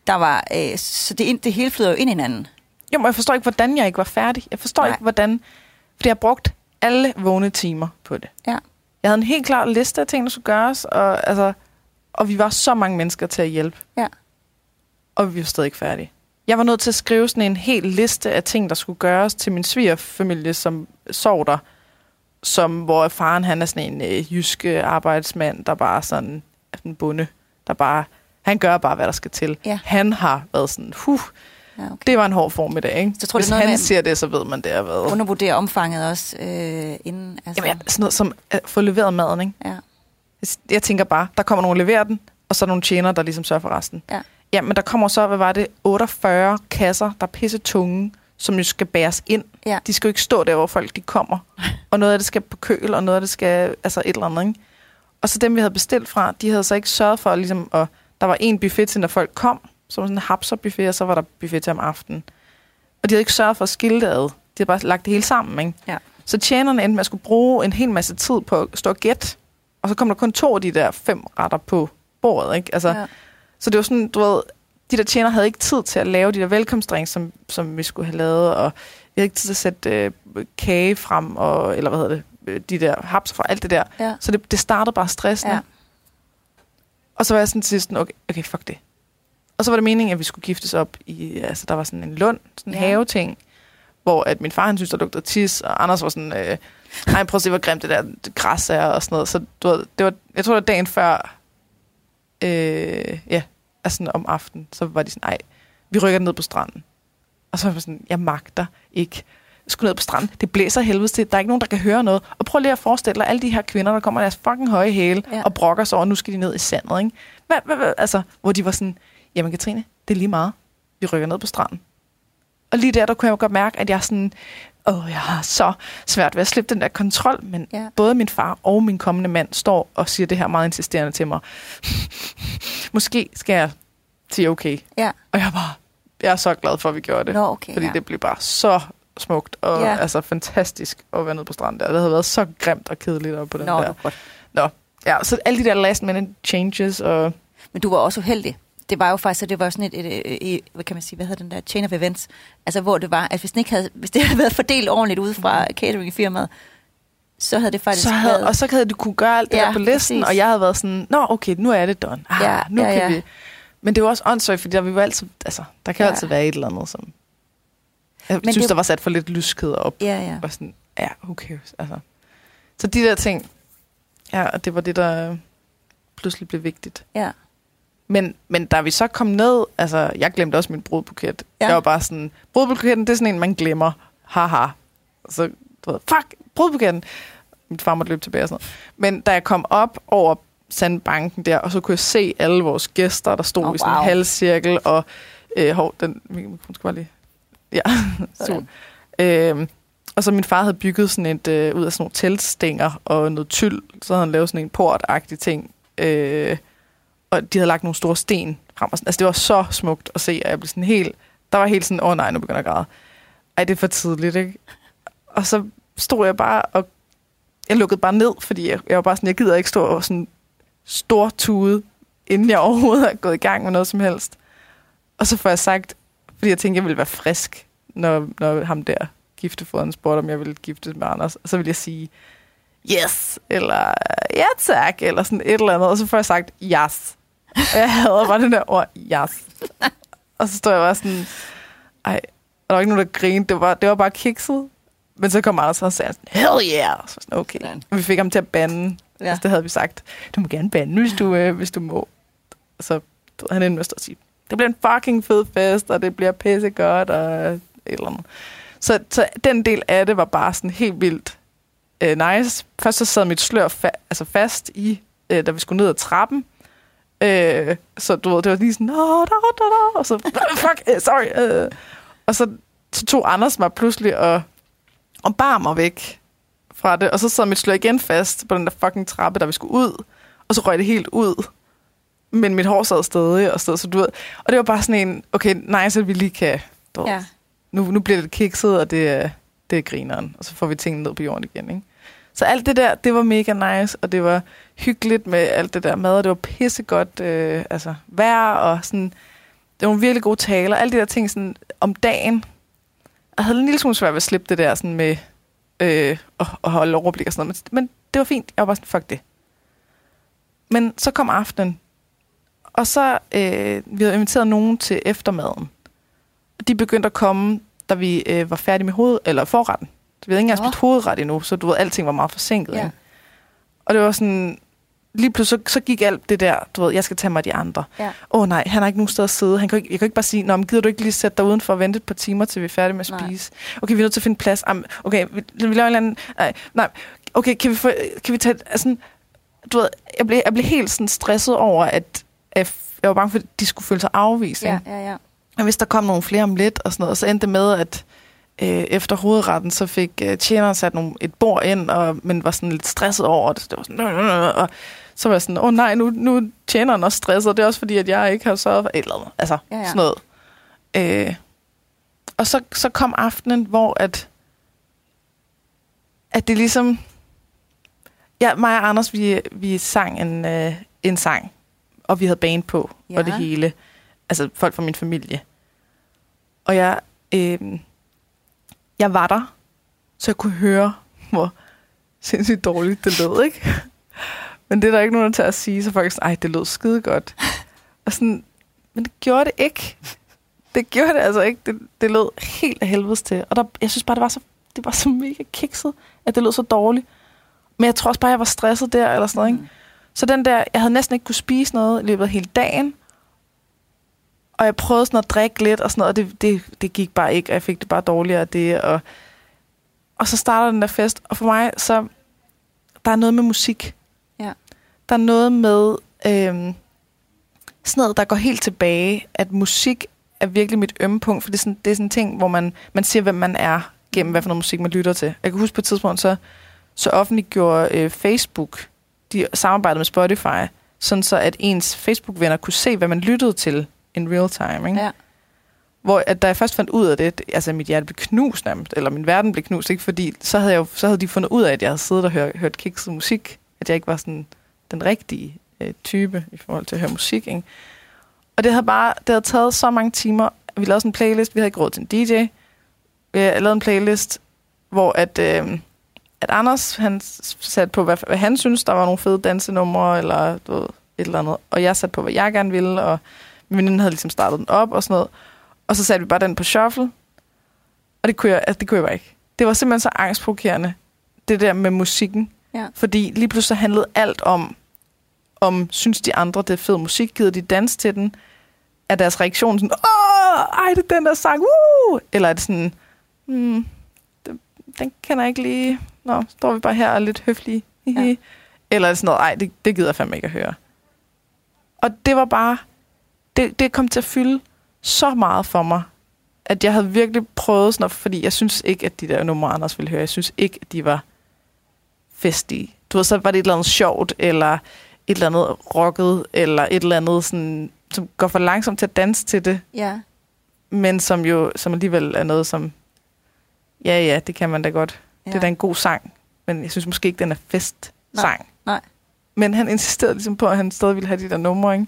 Der var, øh, så det, det hele flyder jo ind i hinanden. Jo, men jeg forstår ikke, hvordan jeg ikke var færdig. Jeg forstår Nej. ikke, hvordan... Fordi jeg har brugt alle vågne timer på det. Ja. Jeg havde en helt klar liste af ting, der skulle gøres, og, altså, og vi var så mange mennesker til at hjælpe. Ja. Og vi var stadig ikke færdige. Jeg var nødt til at skrive sådan en hel liste af ting, der skulle gøres til min svigerfamilie, som sov der. Som, hvor faren han er sådan en øh, jysk arbejdsmand, der bare sådan er en bunde, der bare, han gør bare, hvad der skal til. Ja. Han har været sådan, huh, ja okay. det var en hård form i dag, ikke? Så tror, Hvis det noget han med- siger det, så ved man, det er hvad. Undervurdere omfanget også øh, inden. Altså, Jamen, sådan noget som at få leveret maden, ikke? ja. Jeg- tænker bare, der kommer nogen og leverer den, og så er nogle tjenere, der ligesom sørger for resten. Ja. Ja, men der kommer så, hvad var det, 48 kasser, der er pisse tunge, som jo skal bæres ind. Ja. De skal jo ikke stå der, hvor folk de kommer. Og noget af det skal på køl, og noget af det skal, altså et eller andet, ikke? Og så dem, vi havde bestilt fra, de havde så ikke sørget for, ligesom, at der var en buffet til, når folk kom, som var sådan en hapser-buffet, og så var der buffet til om aftenen. Og de havde ikke sørget for at skille det ad. De havde bare lagt det hele sammen, ikke? Ja. Så tjenerne endte med at skulle bruge en hel masse tid på at stå og gætte, og så kom der kun to af de der fem retter på bordet, ikke? Altså, ja. så det var sådan, du ved, de der tjener havde ikke tid til at lave de der velkomstdrinks, som, som vi skulle have lavet, og vi havde ikke tid til at sætte øh, kage frem, og, eller hvad hedder det, øh, de der hapser fra, alt det der. Ja. Så det, det startede bare stressende. Ja. Og så var jeg sådan til sidst, okay, okay, fuck det. Og så var det meningen, at vi skulle giftes op i, altså der var sådan en lund, sådan en Ja. haveting, hvor at min far, han synes, der lugtede tis, og Anders var sådan, øh, nej, prøv at se, hvor grimt det der græs er, og sådan noget. Så du ved, det var, jeg tror, det var dagen før, øh, ja, altså sådan om aftenen, så var de sådan, nej, vi rykker ned på stranden. Og så var jeg sådan, jeg magter ikke jeg skulle ned på stranden. Det blæser helvedes til. Der er ikke nogen, der kan høre noget. Og prøv lige at forestille dig alle de her kvinder, der kommer i deres fucking høje hæle Ja. og brokker sig over, nu skal de ned i sandet. Ikke? Hvad, hvad, hvad, altså, hvor de var sådan, jamen Katrine, det er lige meget. Vi rykker ned på stranden. Og lige der, der kunne jeg jo godt mærke, at jeg sådan, åh, jeg har så svært ved at slippe den der kontrol, men Ja. både min far og min kommende mand står og siger det her meget insisterende til mig. Måske skal jeg sige okay. Ja. Og jeg bare, jeg er så glad for, at vi gjorde det. Nå, okay, fordi ja. det blev bare så smukt og Ja. altså fantastisk at være nede på stranden der. Det havde været så grimt og kedeligt op på den Nå, der. godt. Nå, ja, så alle de der last minute changes og... Men du var også uheldig. Det var jo faktisk, at det var sådan et, et, et, et, hvad kan man sige, hvad hedder den der, chain of events. Altså, hvor det var, at hvis, den ikke havde, hvis det havde været fordelt ordentligt ud fra cateringfirmaet, så havde det faktisk Så havde, været... og så havde du kunne gøre alt det Ja, der på listen, præcis. og jeg havde været sådan, nå okay, nu er det done. Ah, Ja, nu ja, kan ja. vi... Men det var også åndssvagt, fordi der, vi var altid, altså, der kan ja. altid være et eller andet, som... Jeg Men synes, det- der var sat for lidt lyskhed op. Ja, ja. Og sådan, ja, who cares? Altså. Så de der ting, ja, og det var det, der pludselig blev vigtigt. Ja. Men, men da vi så kom ned, altså, jeg glemte også min brudbuket. Ja. Jeg var bare sådan, brudbuketten, det er sådan en, man glemmer. Haha. Og så, du ved, fuck, brudbuketten. Min far måtte løbe tilbage og sådan noget. Men da jeg kom op over sandbanken der, og så kunne jeg se alle vores gæster, der stod oh, i sådan en halvcirkel, og øh, hov, den, min skal bare lige, ja, Sådan. Øhm, og så min far havde bygget sådan et, øh, ud af sådan nogle teltstænger og noget tyld, så havde han lavet sådan en portagtig ting. Øh, og de havde lagt nogle store sten frem. Og sådan. Altså det var så smukt at se, og jeg blev sådan helt, der var helt sådan, åh oh, nej, nu begynder jeg at græde. Ej, det er for tidligt, ikke? Og så stod jeg bare, og jeg lukkede bare ned, fordi jeg, jeg var bare sådan, jeg gider ikke stå og sådan stor tude, inden jeg overhovedet er gået i gang med noget som helst. Og så får jeg sagt, Fordi jeg tænkte, jeg ville være frisk, når, når ham der giftefoderen spurgte, om jeg ville giftes med Anders. Og så ville jeg sige, yes, eller ja tak, eller sådan et eller andet. Og så får jeg sagt, yes. Og jeg havde bare den der ord, yes. Og så står jeg bare sådan, ej, og der var ikke nogen, der grinede. Det var, det var bare kikset. Men så kom Anders og sagde sådan, hell yeah! Og så sådan, okay. Og vi fik ham til at bande. Ja. Altså, det havde vi sagt. Du må gerne bande, hvis du, øh, hvis du må. Og så ved, han stå og sige, det bliver en fucking fed fest, og det bliver pisse godt, og et eller andet. Så, så den del af det var bare sådan helt vildt øh, nice. Først så sad mit slør fa- altså fast i, øh, da vi skulle ned ad trappen. Øh, så du ved, det var lige sådan, da, da, da, og så, fuck, øh, sorry. Øh. Og så, så tog Anders mig pludselig og, og bar mig væk fra det, og så sad mit slør igen fast på den der fucking trappe, der vi skulle ud, og så røg det helt ud. Men mit hår sad stadig og stod, så du ved. Og det var bare sådan en, okay, nice, at vi lige kan, du ved, Ja. nu, nu bliver det kikset, og det er, det er grineren, og så får vi tingene ned på jorden igen, ikke? Så alt det der, det var mega nice, og det var hyggeligt med alt det der mad, og det var pissegodt øh, altså, vejr, og sådan, det var nogle virkelig gode taler, alle de der ting sådan, om dagen. Jeg havde en lille smule svært ved at slippe det der sådan med øh, at, at holde overblik og sådan noget, men, men det var fint, jeg var bare sådan, fuck det. Men så kom aftenen, og så øh, vi havde inviteret nogen til eftermaden. De begyndte at komme, da vi øh, var færdige med hoved, eller forretten. Så vi havde ikke engang Nå. spist hovedret endnu, så du ved, alting var meget forsinket. Ja. Ja. Og det var sådan, lige pludselig så, så gik alt det der, du ved, jeg skal tage mig af de andre. Ja. Åh oh, nej, han har ikke nogen sted at sidde. Han kan ikke, jeg kan ikke bare sige, Nå, men gider du ikke lige sætte dig udenfor og vente et par timer, til vi er færdige med at Nej. spise? Okay, vi er nødt til at finde plads. Am, okay, vi, vi laver en eller anden... Nej, nej, okay, kan vi, få, kan vi tage... Altså, du ved, jeg blev, jeg blev helt sådan stresset over, at, at jeg var bange for, at de skulle føle sig afvist. Ja, ikke? ja, ja. Og hvis der kom nogle flere om lidt og sådan noget, så endte det med, at øh, efter hovedretten, så fik øh, tjeneren sat nogle, et bord ind, og, men var sådan lidt stresset over det. Det var sådan, øh, øh, og så var jeg sådan, åh oh, nej, nu, nu er tjeneren også stresset, det er også fordi, at jeg ikke har sørget for et eller andet. Altså, Ja, ja. sådan noget. Øh, og så, så kom aftenen, hvor at, at det ligesom... Ja, mig og Anders, vi, vi sang en, øh, en sang, og vi havde band på. Ja. og det hele. Altså folk fra min familie. Og jeg, øh, jeg var der, så jeg kunne høre, hvor sindssygt dårligt det lød, ikke? Men det er der ikke nogen, der tager at sige, så folk sådan, ej, det lød skide godt. Og sådan, men det gjorde det ikke. Det gjorde det altså ikke. Det, det lød helt af helvedes til. Og der, jeg synes bare, det var så, det var så mega kikset, at det lød så dårligt. Men jeg tror også bare, jeg var stresset der, eller sådan noget, ikke? Mm. Så den der, jeg havde næsten ikke kunne spise noget i løbet af hele dagen. Og jeg prøvede sådan at drikke lidt og sådan noget, og det, det, det gik bare ikke, og jeg fik det bare dårligere af det. Og, og så starter den der fest, og for mig, så der er noget med musik. Der er noget med øhm, sådan noget, der går helt tilbage, at musik er virkelig mit ømme punkt, for det er sådan, det er sådan en ting, hvor man, man siger, hvem man er, gennem hvad for noget musik, man lytter til. Jeg kan huske på et tidspunkt, så, så offentliggjorde øh, Facebook, de samarbejdede med Spotify, sådan så at ens Facebook-venner kunne se, hvad man lyttede til in real time. Ikke? Ja. Hvor at da jeg først fandt ud af det, altså mit hjerte blev knust nærmest, eller min verden blev knust, ikke? fordi så havde, jeg jo, så havde de fundet ud af, at jeg havde siddet og hørt, hørt kikset musik, at jeg ikke var sådan den rigtige øh, type i forhold til at høre musik. Ikke? Og det havde bare det havde taget så mange timer. Vi lavede sådan en playlist, vi havde ikke råd til en DJ. Vi lavede lavet en playlist, hvor at, øh, at Anders han satte på, hvad, hvad han synes, der var nogle fede dansenumre, eller du ved, et eller andet. Og jeg satte på, hvad jeg gerne ville, og min veninde havde ligesom startet den op og sådan noget. Og så satte vi bare den på shuffle. Og det kunne jeg, altså, det kunne jeg bare ikke. Det var simpelthen så angstprovokerende, det der med musikken. Ja. Fordi lige pludselig handlede alt om, om synes de andre, det er fed musik, gider de danse til den? Er deres reaktion sådan, åh, ej, det er den der sang, uh! Eller er det sådan, hmm, det, den kender jeg ikke lige. Nå, står vi bare her og er lidt høflige. Ja. Eller er det sådan noget, ej, det, det gider jeg fandme ikke at høre. Og det var bare, det, det kom til at fylde så meget for mig, at jeg havde virkelig prøvet sådan noget, fordi jeg synes ikke, at de der numre, Anders ville høre, jeg synes ikke, at de var festlige. Du ved, så var det et eller andet sjovt, eller et eller andet rocket, eller et eller andet, sådan, som går for langsomt til at danse til det, Ja. men som jo som alligevel er noget, som, ja, ja, det kan man da godt. Ja. Det er da en god sang, men jeg synes måske ikke, den er festsang. nej. Men han insisterede ligesom på, at han stadig ville have de der numre, ikke?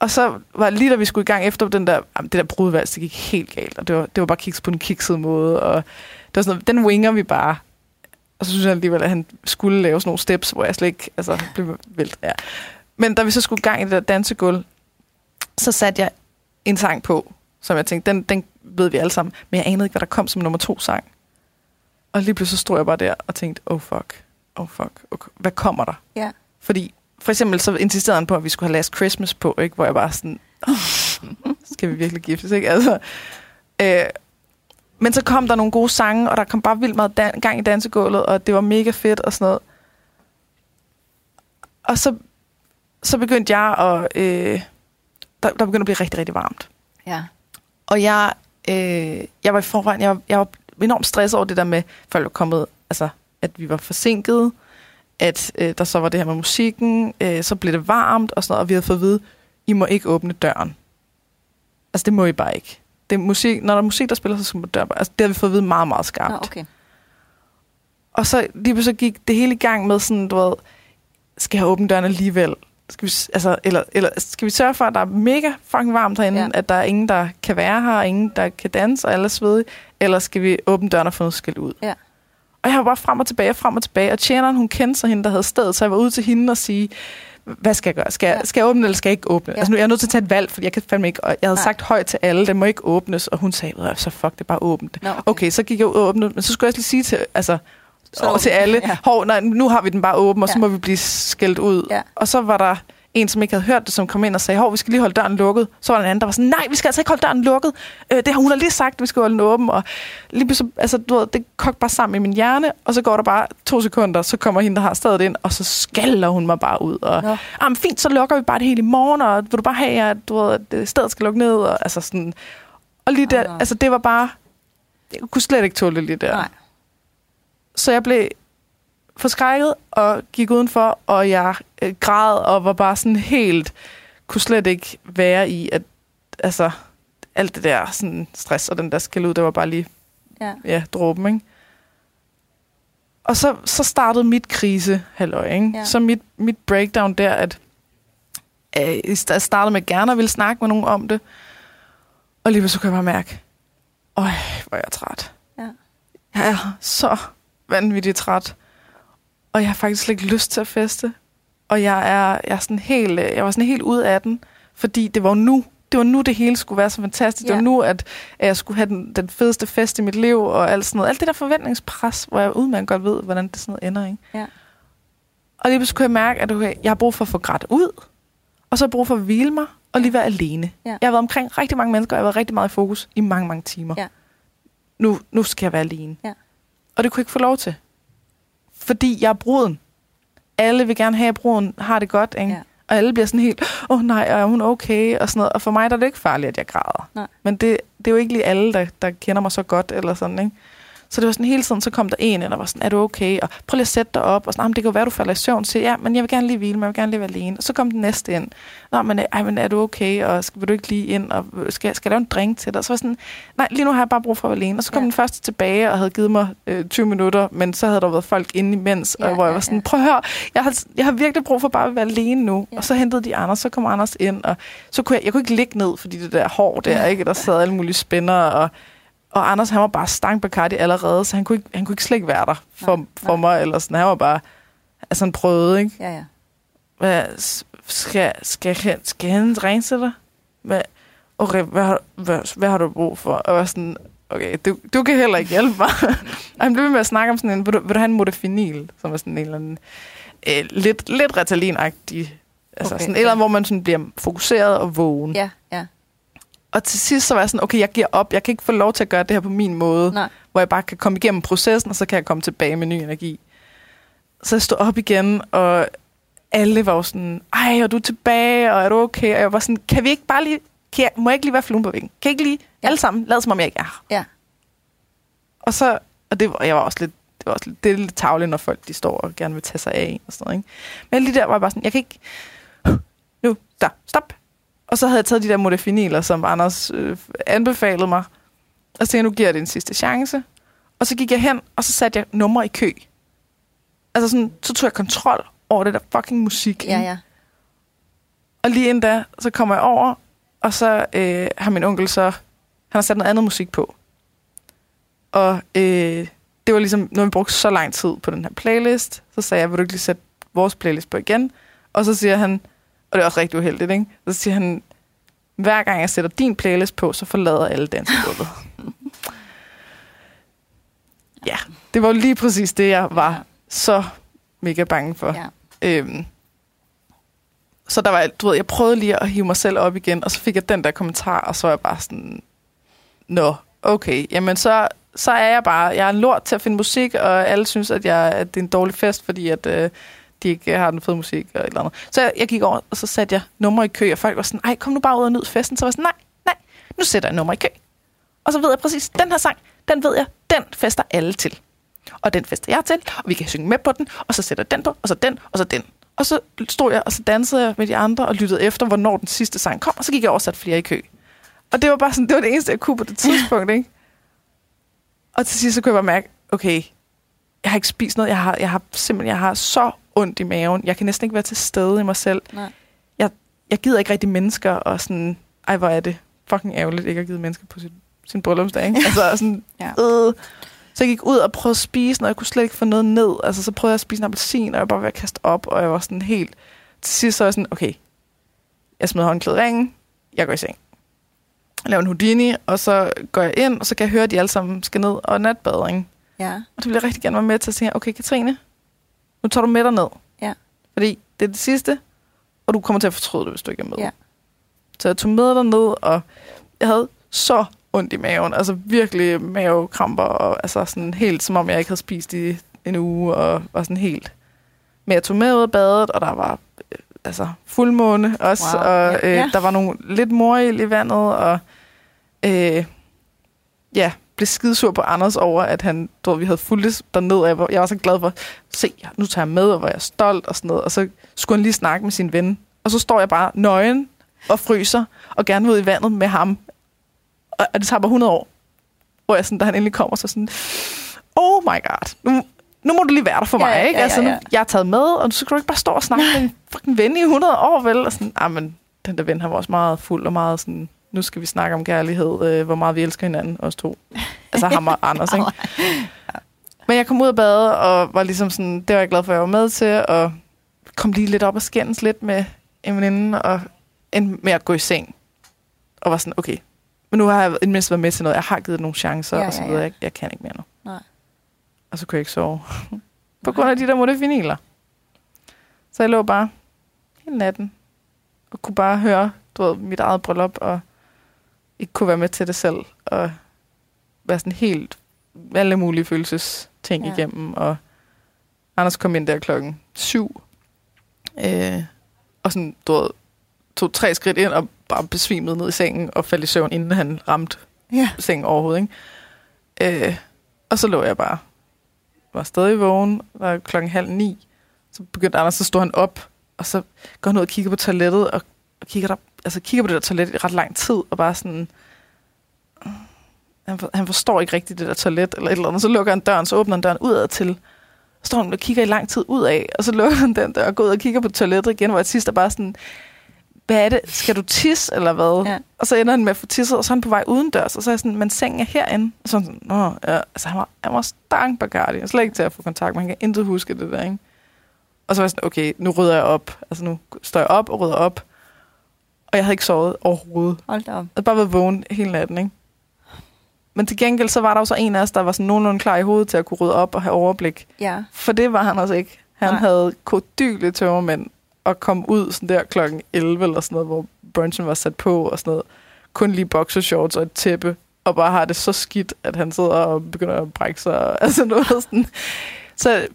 Og så var lige da vi skulle i gang efter den der, jamen, det der brudvals, det gik helt galt, og det var, det var bare kiks på en kikset måde, og det var sådan noget, den winger vi bare. Og så synes jeg alligevel, at han skulle lave sådan nogle steps, hvor jeg slet ikke altså, blev vildt. Ja. Men da vi så skulle i gang i det der dansegulv, så satte jeg en sang på, som jeg tænkte, den, den ved vi alle sammen. Men jeg anede ikke, hvad der kom som nummer to sang. Og lige pludselig stod jeg bare der og tænkte, oh fuck, oh fuck, okay. hvad kommer der? Ja. Fordi for eksempel så insisterede han på, at vi skulle have Last Christmas på, ikke? hvor jeg bare sådan, oh, skal vi virkelig giftes, ikke? Altså, øh, men så kom der nogle gode sange, og der kom bare vildt meget dan- gang i dansegulvet, og det var mega fedt og sådan noget. Og så, så begyndte jeg at... Øh, der, der begyndte at blive rigtig, rigtig varmt. Ja. Og jeg, øh, jeg var i forvejen, jeg var, jeg var enormt stresset over det der med, folk var kommet, altså, at vi var forsinket, at øh, der så var det her med musikken, øh, så blev det varmt og sådan noget, og vi havde fået at vide, I må ikke åbne døren. Altså, det må I bare ikke. Det er musik, når der er musik, der spiller, så skal man bare. Altså, det har vi fået at vide meget, meget skarpt. Nå, okay. Og så lige pludselig gik det hele i gang med sådan, du ved, skal jeg åbne døren alligevel? Skal vi, altså, eller, eller skal vi sørge for, at der er mega fucking varmt herinde, Ja. at der er ingen, der kan være her, og ingen, der kan danse, og alle svedige? Eller skal vi åbne døren og få noget skæld ud? Ja. Og jeg var bare frem og tilbage, frem og tilbage, og tjeneren, hun kendte sig hende, der havde stedet, så jeg var ude til hende og sige, hvad skal jeg gøre? Skal jeg, Ja. skal jeg åbne, eller skal jeg ikke åbne? Ja. Altså nu er jeg nødt til at tage et valg, fordi jeg kan fandme ikke, og jeg havde Nej. Sagt højt til alle, det må ikke åbnes, og hun sagde, "Ved du hvad, så fuck det, bare åbne det. Nå, okay. Okay, så gik jeg ud og åbnede, men så skulle jeg også lige sige til, altså, Så så over til alle, Ja. Hov, nej, nu har vi den bare åben, og så Ja. må vi blive skældt ud. Ja. Og så var der en, som ikke havde hørt det, som kom ind og sagde, hov, vi skal lige holde døren lukket. Så var der en anden, der var sådan, nej, vi skal altså ikke holde døren lukket. Øh, det har hun har lige sagt, vi skal holde den åben. Og lige pludselig, altså, du ved, det kogte bare sammen i min hjerne, og så går der bare to sekunder, så kommer hende, der har stedet ind, og så skaller hun mig bare ud. Og, Nå. ah, men fint, så lukker vi bare det hele i morgen, og vil du bare have, at, du ved, at øh, stedet skal lukke ned, og altså sådan. Og lige der, Ah. altså det var bare, jeg kunne slet ikke tåle det lige der. Nej. Så jeg blev forskrækket og gik udenfor, og jeg øh, græd og var bare sådan helt, kunne slet ikke være i, at altså, alt det der sådan stress og den der skal ud, det var bare lige Ja. ja, dråben, ikke? Og så, så startede mit krise, halløj, ikke? Ja. Så mit, mit breakdown der, at øh, jeg st- startede med gerne at ville snakke med nogen om det, og lige så kunne jeg bare mærke, øj, hvor er jeg træt. Ja. Jeg er så vanvittigt træt, og jeg har faktisk slet ikke lyst til at feste. Og jeg er, jeg er sådan helt, øh, jeg var sådan helt ud af den, fordi det var nu, det var nu, det hele skulle være så fantastisk. Ja. Det var nu, at, at jeg skulle have den, den fedeste fest i mit liv, og alt sådan noget. Alt det der forventningspres, hvor jeg udmærket godt ved, hvordan det sådan noget ender, ikke? Ja. Og lige pludselig kunne jeg mærke, at okay, jeg har brug for at få grædt ud, og så har brug for at hvile mig, og lige være alene. Ja. Jeg har været omkring rigtig mange mennesker, og jeg har været rigtig meget i fokus i mange, mange timer. Ja. Nu, nu skal jeg være alene. Ja. Og det kunne jeg ikke få lov til. Fordi jeg er bruden. Alle vil gerne have, at bruden har det godt, ikke? Ja. Og alle bliver sådan helt, åh oh, nej, er hun okay? Og sådan noget. Og for mig der er det ikke farligt, at jeg græder. Nej. Men det, det er jo ikke lige alle, der, der kender mig så godt, eller sådan, ikke? Så det var sådan hele tiden, så kom der en og var sådan, er du okay? Og prøv lige at sætte dig op. Og sådan, "Jamen, det kan jo være, du falder i søvn. Så ja, men jeg vil gerne lige hvile, men jeg vil gerne lige være alene. Og så kom den næste ind. Nå, men, ej, men er du okay? Og skal, vil du ikke lige ind? Og skal, skal jeg lave en drink til dig? Så var sådan, nej, lige nu har jeg bare brug for at være alene. Og så kom Ja. den første tilbage og havde givet mig øh, 20 minutter, men så havde der været folk inde imens, Ja, og hvor jeg var sådan, ja. prøv at høre, jeg har, jeg har virkelig brug for bare at være alene nu. Ja. Og så hentede de Anders, så kom Anders ind, og så kunne jeg, jeg kunne ikke ligge ned, fordi det der hår der, Ja. ikke? Der sad alle mulige spænder, og, og Anders, han var bare stang Bacardi allerede, så han kunne ikke, han kunne ikke slet ikke være der for, Nej, for nej. mig, eller sådan, han var bare, altså han prøvede, ikke? Ja, ja. Hvad, skal, skal, skal, skal han ringe til dig? Hvad, okay, hvad, har- hvad, hvad har du brug for? Og jeg var sådan, okay, du, du kan heller ikke hjælpe mig. og han blev ved med at snakke om sådan en, vil du, vil du have en modafinil, som er sådan en eller anden, øh, lidt, lidt Ritalin-agtig, altså Okay, sådan et ja. eller andet, hvor man sådan bliver fokuseret og vågen. Ja, ja. Og til sidst så var jeg sådan, okay, jeg giver op, jeg kan ikke få lov til at gøre det her på min måde Nej. hvor jeg bare kan komme igennem processen, og så kan jeg komme tilbage med ny energi. Så jeg stod op igen, og alle var jo sådan, ej, er du tilbage, og er du okay? Og jeg var sådan, kan vi ikke bare lige, kan jeg, må jeg ikke lige være fluen på væggen? Kan jeg ikke lige, Ja. alle sammen, lad som om jeg ikke er. Ja. Og så, og det var, jeg var også lidt, det var også lidt, det er lidt tavligt, når folk de står og gerne vil tage sig af en og sådan noget, ikke? Men lige der var jeg bare sådan, jeg kan ikke, nu, der, stop. Og så havde jeg taget de der modafiniler, som Anders øh, anbefalede mig. Og så tænkte jeg, nu giver jeg det en sidste chance. Og så gik jeg hen, og så satte jeg numre i kø. Altså sådan, så tog jeg kontrol over det der fucking musik. Ja, ja. Og lige inden da, så kommer jeg over, og så øh, har min onkel så... Han har sat noget andet musik på. Og øh, det var ligesom, når vi brugte så lang tid på den her playlist, så sagde jeg, vil du ikke lige sætte vores playlist på igen? Og så siger han, og det er også rigtig uheldigt, ikke? Så siger han, hver gang jeg sætter din playlist på, så forlader alle dansegulvet. ja, det var lige præcis det, jeg var så mega bange for. Ja. Øhm, så der var, du ved, jeg prøvede lige at hive mig selv op igen, og så fik jeg den der kommentar, og så var jeg bare sådan, nå, okay, jamen så, så er jeg bare, jeg er en lort til at finde musik, og alle synes, at, jeg, at det er en dårlig fest, fordi at, øh, de ikke har den fede musik og et eller andet. Så jeg, gik over, og så satte jeg nummer i kø, og folk var sådan, ej, kom nu bare ud og nyd festen. Så var jeg sådan, nej, nej, nu sætter jeg nummer i kø. Og så ved jeg præcis, den her sang, den ved jeg, den fester alle til. Og den fester jeg til, og vi kan synge med på den, og så sætter den på, og så den, og så den. Og så stod jeg, og så dansede jeg med de andre, og lyttede efter, hvornår den sidste sang kom, og så gik jeg over og satte flere i kø. Og det var bare sådan, det var det eneste, jeg kunne på det tidspunkt, ikke? Og til sidst så kunne jeg bare mærke, okay, jeg har ikke spist noget, jeg har, jeg har simpelthen, jeg har så ondt i maven, jeg kan næsten ikke være til stede i mig selv. Nej. Jeg, jeg gider ikke rigtig mennesker, og sådan, ej, hvor er det fucking ærgerligt, ikke at give mennesker på sin, sin bryllupsdag, ikke? Altså sådan, Ja. øh. Så jeg gik ud og prøvede at spise, og jeg kunne slet ikke få noget ned. Altså, så prøvede jeg at spise en appelsin, og jeg var bare ved at kaste op, og jeg var sådan helt... Til sidst så var jeg sådan, okay, jeg smider håndklædet ringen, jeg går i seng. Jeg laver en Houdini, og så går jeg ind, og så kan jeg høre, at de alle sammen skal ned og natbadring. Ja. Og det vil jeg rigtig gerne være med til at sige, okay Katrine, nu tager du med dig ned. Ja. Fordi det er det sidste, og du kommer til at fortryde det, hvis du ikke er med. Ja. Så jeg tog med derned, og jeg havde så ondt i maven. Altså virkelig mavekramper, og altså sådan helt som om jeg ikke havde spist i en uge, og var sådan helt... Men jeg tog med ud af badet, og der var øh, altså fuldmåne også, Wow. og øh, Ja. der var nogle lidt morild i vandet, og øh, ja, blev skidesur på Anders over, at han, du ved, vi havde fulgt derned, og jeg var, jeg var så glad for, se, nu tager jeg med, og var jeg stolt og sådan noget, og så skulle han lige snakke med sin ven, og så står jeg bare nøgen og fryser, og gerne vil ud i vandet med ham, og og det tager bare 100 år, hvor jeg sådan, da han endelig kommer, så sådan, oh my god, nu, nu må du lige være der for Ja, mig, ja, ikke? ja, altså, nu, ja. jeg er taget med, og så skal du ikke bare stå og snakke med en fucking ven i 100 år, vel? Og sådan, ah, men den der ven, han var også meget fuld og meget sådan, nu skal vi snakke om kærlighed, øh, hvor meget vi elsker hinanden, os to. Altså ham og Anders, ikke? Men jeg kom ud af badet, og var ligesom sådan, det var jeg glad for, at jeg var med til, og kom lige lidt op og skændes lidt med en veninde, og endte med at gå i seng. Og var sådan, okay, men nu har jeg mindste været med til noget. Jeg har givet nogle chancer, Ja, og så ja, videre. ja. Jeg, jeg kan ikke mere nu. Nej. Og så kunne jeg ikke sove. På grund af de der modefiniler. Så jeg lå bare hele natten, og kunne bare høre du ved, mit eget bryllup, og ikke kunne være med til det selv, og være sådan helt alle mulige følelsesting Ja. igennem, og Anders kom ind der klokken syv, øh, og sådan, du ved, tog tre skridt ind og bare besvimede ned i sengen og faldt i søvn, inden han ramte Ja. sengen overhovedet. Ikke? Øh, og så lå jeg bare. Var stadig vågen. Var klokken halv ni. Så begyndte Anders, så stod han op. Og så går han ud og kigger på toilettet. Og, og kigger, der, altså kigger på det der toilet i ret lang tid. Og bare sådan... Han, for- han forstår ikke rigtigt det der toilet. Eller et eller andet. Så lukker han døren, så åbner han døren udad til. Så står han og kigger i lang tid ud af. Og så lukker han den der og går ud og kigger på toilettet igen. Hvor jeg sidst er bare sådan... Hvad er det? Skal du tisse, eller hvad? Ja. Og så ender han med at få tisset, og så er han på vej udendørs, og så er jeg sådan, men sengen er herinde. Og så er han sådan, Nå, ja. altså han var, han var stang Bacardi. Jeg er slet ikke til at få kontakt med, han kan intet huske det der, ikke? Og så var jeg sådan, okay, nu rydder jeg op. Altså nu står jeg op og rydder op. Og jeg havde ikke sovet overhovedet. Hold da op. Jeg havde bare været vågen hele natten, ikke? Men til gengæld, så var der jo så en af os, der var sådan nogenlunde klar i hovedet til at kunne rydde op og have overblik. Ja. For det var han også ikke. Han Nej. Havde kodyle tømmermænd og kom ud sådan der klokken 11 eller sådan noget, hvor brunchen var sat på og sådan noget. Kun lige boxershorts og et tæppe, og bare har det så skidt, at han sidder og begynder at brække sig. og- Altså noget sådan. Så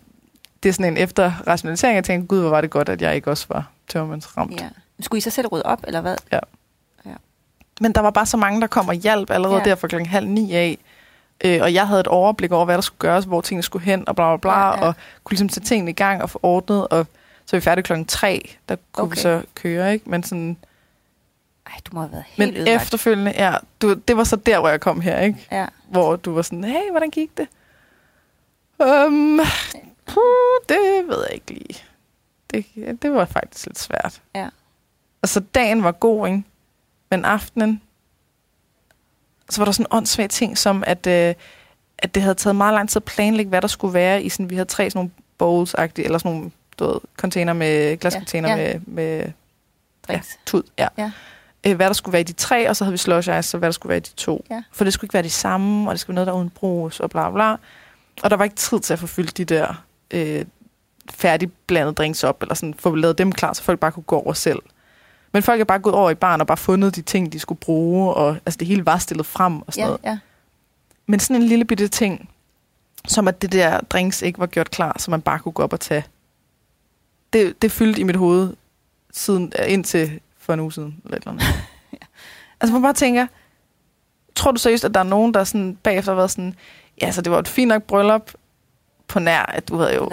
det er sådan en efter rationalisering, jeg tænker, gud, hvor var det godt, at jeg ikke også var tømmermandsramt. ja. Skulle I så selv rydde op, eller hvad? Men der var bare så mange, der kom og hjalp allerede Ja. ja. der fra klokken halv ni af. Øh, og jeg havde et overblik over, hvad der skulle gøres, hvor tingene skulle hen, og bla bla bla, Ja, ja, ja. ja. og kunne ligesom sætte tingene i gang og få ordnet, og så er vi færdige klokken tre, der kunne Okay. vi så køre, ikke? Men, sådan, Ej, du må have været helt men ødelagt. efterfølgende, ja, du, det var så der, hvor jeg kom her, ikke? Ja. Hvor du var sådan, hey, hvordan gik det? Um, puh, det ved jeg ikke lige. Det, det var faktisk lidt svært. Ja. Altså, dagen var god, ikke? Men aftenen, så var der sådan en åndssvag ting, som at, øh, at det havde taget meget lang tid at planlægge, hvad der skulle være i sådan, vi havde tre sådan nogle bowls eller sådan nogle, du ved, container med, glascontainer Ja, med, med Drinks. Ja, tud, ja. Ja. Øh, hvad der skulle være i de tre, og så havde vi slush ice, så hvad der skulle være i de to. Ja. For det skulle ikke være de samme, og det skulle være noget, der er uden brus, og bla bla. Og der var ikke tid til at få fyldt de der øh, færdigblandede drinks op, eller sådan få lavet dem klar, så folk bare kunne gå over selv. Men folk er bare gået over i baren og bare fundet de ting, de skulle bruge, og altså det hele var stillet frem og sådan Ja, noget. ja. Men sådan en lille bitte ting, som at det der drinks ikke var gjort klar, så man bare kunne gå op og tage. Det, det fyldte i mit hoved siden, indtil for en uge siden. Eller eller andet. Altså man bare tænker, tror du seriøst, at der er nogen, der sådan bagefter har været sådan, ja, så det var et fint nok bryllup på nær, at du havde jo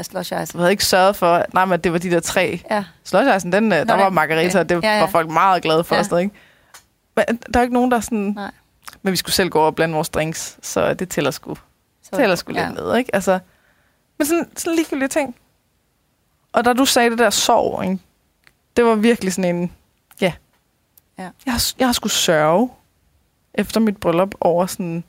du havde ikke sørget for, nej, men det var de der tre. Ja. Sløjsejsen, den, Nå, der var margarita, Okay. og det Ja, ja. var folk meget glade for. Ja. Sådan, ikke? Men der er ikke nogen, der er sådan... Nej. Men vi skulle selv gå over og blande vores drinks, så det tæller sgu, Så, tæller sgu ja. lidt med, ikke? Altså, men sådan, sådan ligegyldige ting. Og da du sagde det der sorg, ikke? det var virkelig sådan en... Ja. Ja. Jeg, har, jeg har skulle sørge efter mit bryllup over sådan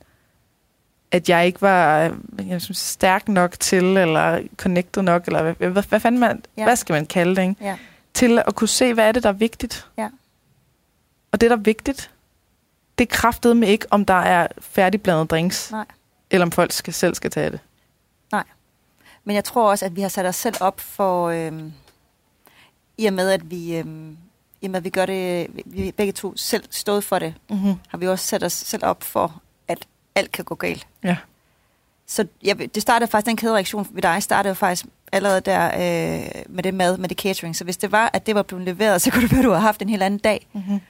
at jeg ikke var jeg synes, stærk nok til, eller connected nok, eller hvad, hvad, hvad fanden man, Ja. hvad skal man kalde det, ikke? Ja. til at kunne se, hvad er det, der er vigtigt. Ja. Og det, der er vigtigt, det kraftet med ikke, om der er færdigblandet drinks, Nej. eller om folk skal, selv skal tage det. Men jeg tror også, at vi har sat os selv op for, øhm, i og med, at vi, øhm, i og med, at vi gør det, vi begge to selv stået for det, Mm-hmm. har vi også sat os selv op for, alt kan gå galt. Ja. Så jeg, ved- det startede faktisk, den kædereaktion ved dig, startede faktisk allerede der øh, med det mad, med det catering. Så hvis det var, at det var blevet leveret, så kunne det være, at du har haft en helt anden dag. Mm-hmm.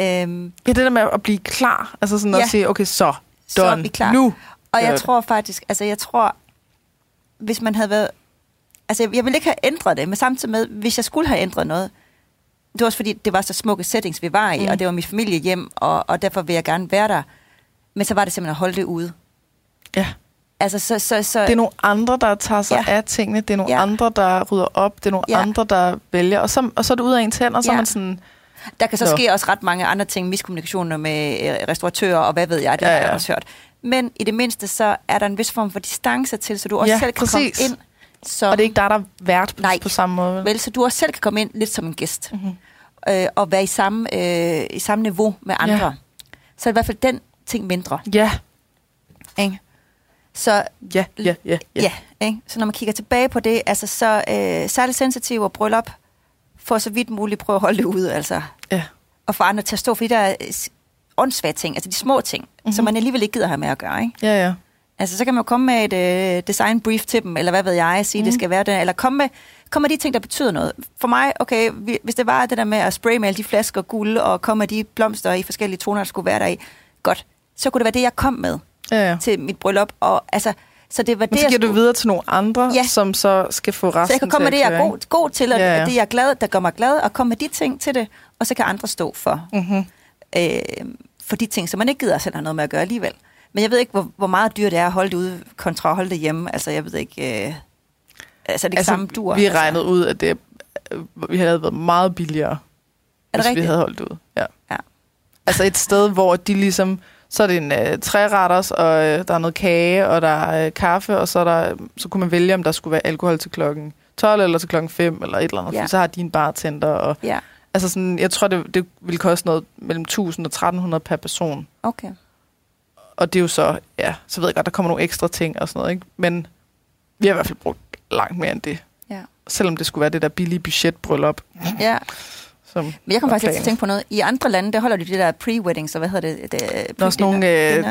Øhm, Ja, det der med at blive klar, altså sådan Ja. at sige, okay, så, så er done, vi klar. nu. Og jeg tror faktisk, altså jeg tror, hvis man havde været, altså jeg, jeg ville ikke have ændret det, men samtidig med, hvis jeg skulle have ændret noget, det var også fordi, det var så smukke settings, vi var i, mm. og det var mit familiehjem, og, og derfor vil jeg gerne være der. Men så var det simpelthen at holde det ude. Ja. Altså, så, så, så, Det er nogle andre, der tager sig Ja. ja. af tingene. Det er nogle Ja. ja. andre, der rydder op. Det er nogle Ja. ja. andre, der vælger. Og så, og så er det ud af en tænd, og så Ja. er man sådan... der kan så Nå. ske også ret mange andre ting, miskommunikationer med øh, restauratører, og hvad ved jeg, det Ja, har jeg ja. også hørt. Men i det mindste, så er der en vis form for distance til, så du også Ja, selv kan præcis. komme ind. Så, Og det er ikke der, der er vært på, Nej. på samme måde. vel? så du også selv kan komme ind lidt som en gæst. Mhm. øh, og være i samme, øh, i samme niveau med andre. Ja. Så i hvert fald den ting mindre. Ja, Ikke? Så ja, ja, ja. ja, ja ikke? så når man kigger tilbage på det, altså så øh, særligt sensitiv og bryllup, for så vidt muligt prøve at holde det ude, altså. Ja. Og få andre til at stå for de der øh, s- åndssvage ting, altså de små ting, mm-hmm. Mhm. som man alligevel ikke gider have med at gøre, ikke? Ja, ja. Altså, så kan man jo komme med et øh, design brief til dem, eller hvad ved jeg, sige, mm. det Mhm. skal være det, eller komme med, komme med de ting, der betyder noget. For mig, okay, vi- hvis det var det der med at alle de flasker guld, og komme med de blomster i forskellige toner, der skulle være der i, godt, så kunne det være det, jeg kom med ja, ja. til mit bryllup, og altså, så det var Men det, så jeg giver du skulle, videre til nogle andre, Ja. som så skal få resten så jeg kan komme med det, jeg er god, god til, og Ja, ja, det, jeg er glad, der gør mig glad, og komme med de ting til det, og så kan andre stå for? Mhm. øh, for de ting, som man ikke gider selv have noget med at gøre alligevel. Men jeg ved ikke, hvor, hvor meget dyrt det er at holde det ude, kontra at holde det hjemme. Altså, jeg ved ikke... Øh, altså, det ikke samme dur. vi altså. regnede ud, at det, vi havde været meget billigere, Er det hvis vi rigtigt? havde holdt det ud. Ja. Ja. Altså et sted, hvor de ligesom, så er det en øh, træretters, og øh, der er noget kage, og der er øh, kaffe, og så, er der, så kunne man vælge, om der skulle være alkohol til klokken 12 eller til klokken 5 eller et eller andet, Ja. så har de en bartender. Og, Ja, altså sådan, jeg tror, det, det ville koste noget mellem 1000 og 1300 per person. okay. Og det er jo så, ja, så ved jeg godt, der kommer nogle ekstra ting og sådan noget, ikke? Men vi har i hvert fald brugt langt mere end det. Ja. Selvom det skulle være det der billige budgetbryllup. Ja, Som men jeg kom faktisk til at tænke på noget. I andre lande, der holder de det der pre-weddings, og hvad hedder det? det Der er også nogle øh, øh,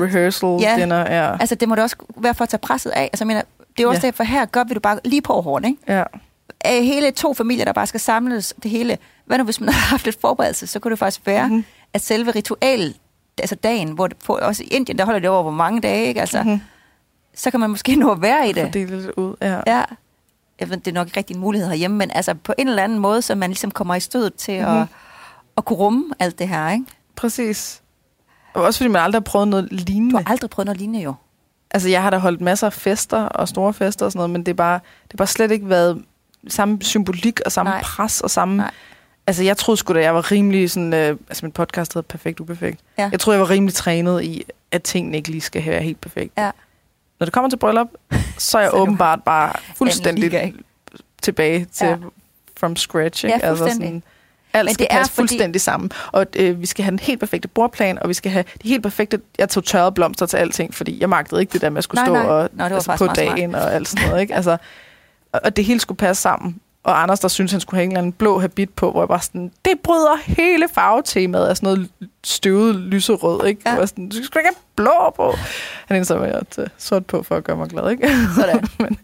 rehearsal Ja. dinner. Ja. Altså, det må det også være for at tage presset af. Altså, jeg mener, det er også Ja. derfor, her gør vi det bare lige på hårdt, ikke? ja. Af hele to familier, der bare skal samles, det hele. Hvad nu, hvis man har haft lidt forberedelse, så kunne det faktisk være, Mhm. mm-hmm. at selve ritualet, altså dagen, hvor det på, også i Indien, der holder det over hvor mange dage, ikke? Altså, Mhm. mm-hmm. så kan man måske nå at være i det. Fordele det ud. Ja. Ja. Jeg ved, det er nok ikke rigtig en mulighed herhjemme, men altså på en eller anden måde, så man ligesom kommer i stødet til mm-hmm. at, Mhm. at kunne rumme alt det her, ikke? Præcis. Og også fordi man aldrig har prøvet noget Du lignende. har aldrig prøvet noget lignende jo. Altså, jeg har da holdt masser af fester og store fester og sådan noget, men det er bare, det har bare slet ikke været samme symbolik og samme. Nej. pres og samme... Nej. Altså, jeg troede sgu da, jeg var rimelig sådan... Øh, altså, min podcast hedder Perfekt Uperfekt. Ja. Jeg troede, jeg var rimelig trænet i, at tingene ikke lige skal være helt perfekt. Ja. Når det kommer til bryllup, så er jeg åbenbart bare fuldstændig tilbage til Ja. from scratch. Ikke? Altså, Ja, fuldstændig. alt Men skal det er passe fordi- fuldstændig sammen. Og øh, vi skal have den helt perfekte bordplan, og vi skal have de helt perfekte... Jeg tog tørrede blomster til alting, fordi jeg magtede ikke det der med at skulle Nej, stå nej. og Nå, det var altså, på meget smart. dagen og alt sådan noget. Ikke? Altså, og, og det hele skulle passe sammen. Og Anders, der synes han skulle have en eller anden blå habit på, hvor jeg bare sådan, det bryder hele farvetemaet af sådan noget støvet lyserød, ikke? Ja. Ja. Var sådan, du skal ikke have blå på. Han endte så med at sort på for at gøre mig glad, ikke? Sådan. men,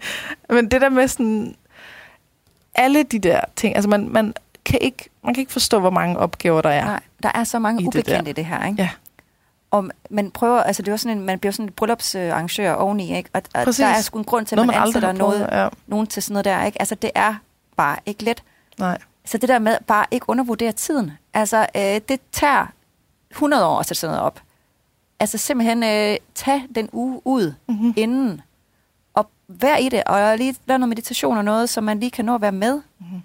men det der med sådan, alle de der ting, altså man, man, kan ikke, man kan ikke forstå, hvor mange opgaver der er. Nej, der er så mange det ubekendte der. i det her, ikke? Ja. Og man prøver, altså det var sådan en, man bliver sådan en bryllupsarrangør oveni, ikke? Og, og Præcis. der er sgu en grund til, at man, man ansætter noget, Ja. nogen til sådan noget der, ikke? Altså det er bare ikke let. Nej. Så det der med bare ikke undervurdere tiden. Altså øh, det tager 100 år at sætte sådan noget op. Altså simpelthen øh, tag den uge ud Mm-hmm. inden, og vær i det, og lige lave noget meditation og noget, så man lige kan nå at være med Mhm.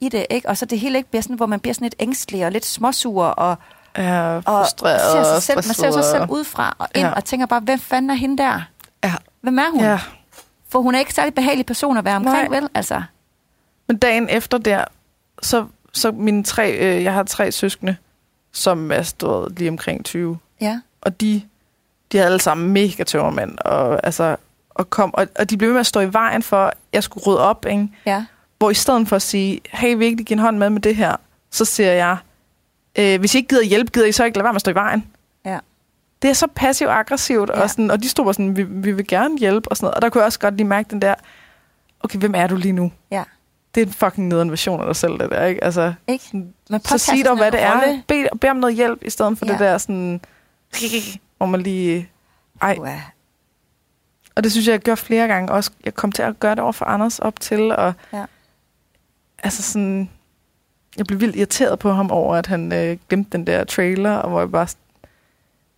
i det, ikke? Og så det hele ikke bliver sådan, hvor man bliver sådan lidt ængstelig og lidt småsur, og, Ja, og frustreret ser sig selv, man ser sig selv udefra og ind ja. og tænker bare, hvem fanden er hende der? Ja. Hvem er hun? Ja. For hun er ikke særlig behagelig person at være omkring, Nej. vel? Altså, Men dagen efter der, så, så mine tre, øh, jeg har tre søskende, som er stået lige omkring 20. ja. Og de, de havde alle sammen mega tømmermænd. Og, altså, og, kom, og, og de blev ved med at stå i vejen for, at jeg skulle rydde op. Ikke? Ja. Hvor i stedet for at sige, hey, vi ikke give en hånd med med det her, så siger jeg, øh, hvis I ikke gider hjælp, gider I så ikke lade være med at stå i vejen. Ja. Det er så passivt-aggressivt, Ja. og, sådan, og de stod bare sådan, vi, vi vil gerne hjælpe, og sådan noget. Og der kunne jeg også godt lige mærke den der, okay, hvem er du lige nu? Ja. Det er en fucking nederen version af dig selv, det der, ikke? Altså, Ikke? Man så sig dog, hvad det er. Bed, bed om noget hjælp, i stedet for Ja. det der sådan, hvor man lige... Ej, Ja. og det synes jeg, jeg gør flere gange også. Jeg kom til at gøre det over for Anders op til, og Ja. altså sådan, jeg blev vildt irriteret på ham over, at han øh, glemte den der trailer, og hvor jeg bare,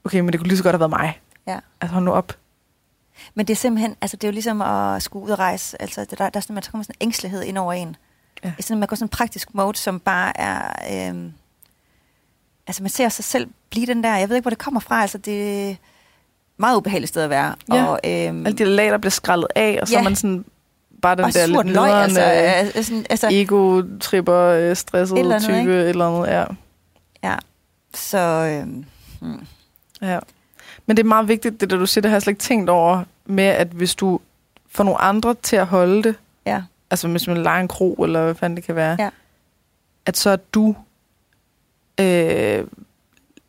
okay, men det kunne lige så godt have været mig. Ja. Altså hold nu op. Men det er simpelthen, altså det er jo ligesom at skulle ud og rejse. Altså der, der er sådan, man så kommer sådan en ængstelighed ind over en. Ja. Sådan, man går sådan en praktisk mode, som bare er... Øhm, altså man ser sig selv blive den der, jeg ved ikke, hvor det kommer fra. Altså det er et meget ubehageligt sted at være. Ja. Og, øhm, Alle de der lag, der bliver skrællet af, og så Ja. er man sådan, bare den og der lidt løg, altså, altså, øh, sådan, altså, ego-tripper, øh, stresset Et eller andet, type, ikke? eller andet, ja. ja. Så, øhm, hmm. Ja. Men det er meget vigtigt, det der du siger, det har jeg slet ikke tænkt over, med at hvis du får nogle andre til at holde det, ja, altså hvis man leger en kro, eller hvad fanden det kan være, Ja. at så er du øh,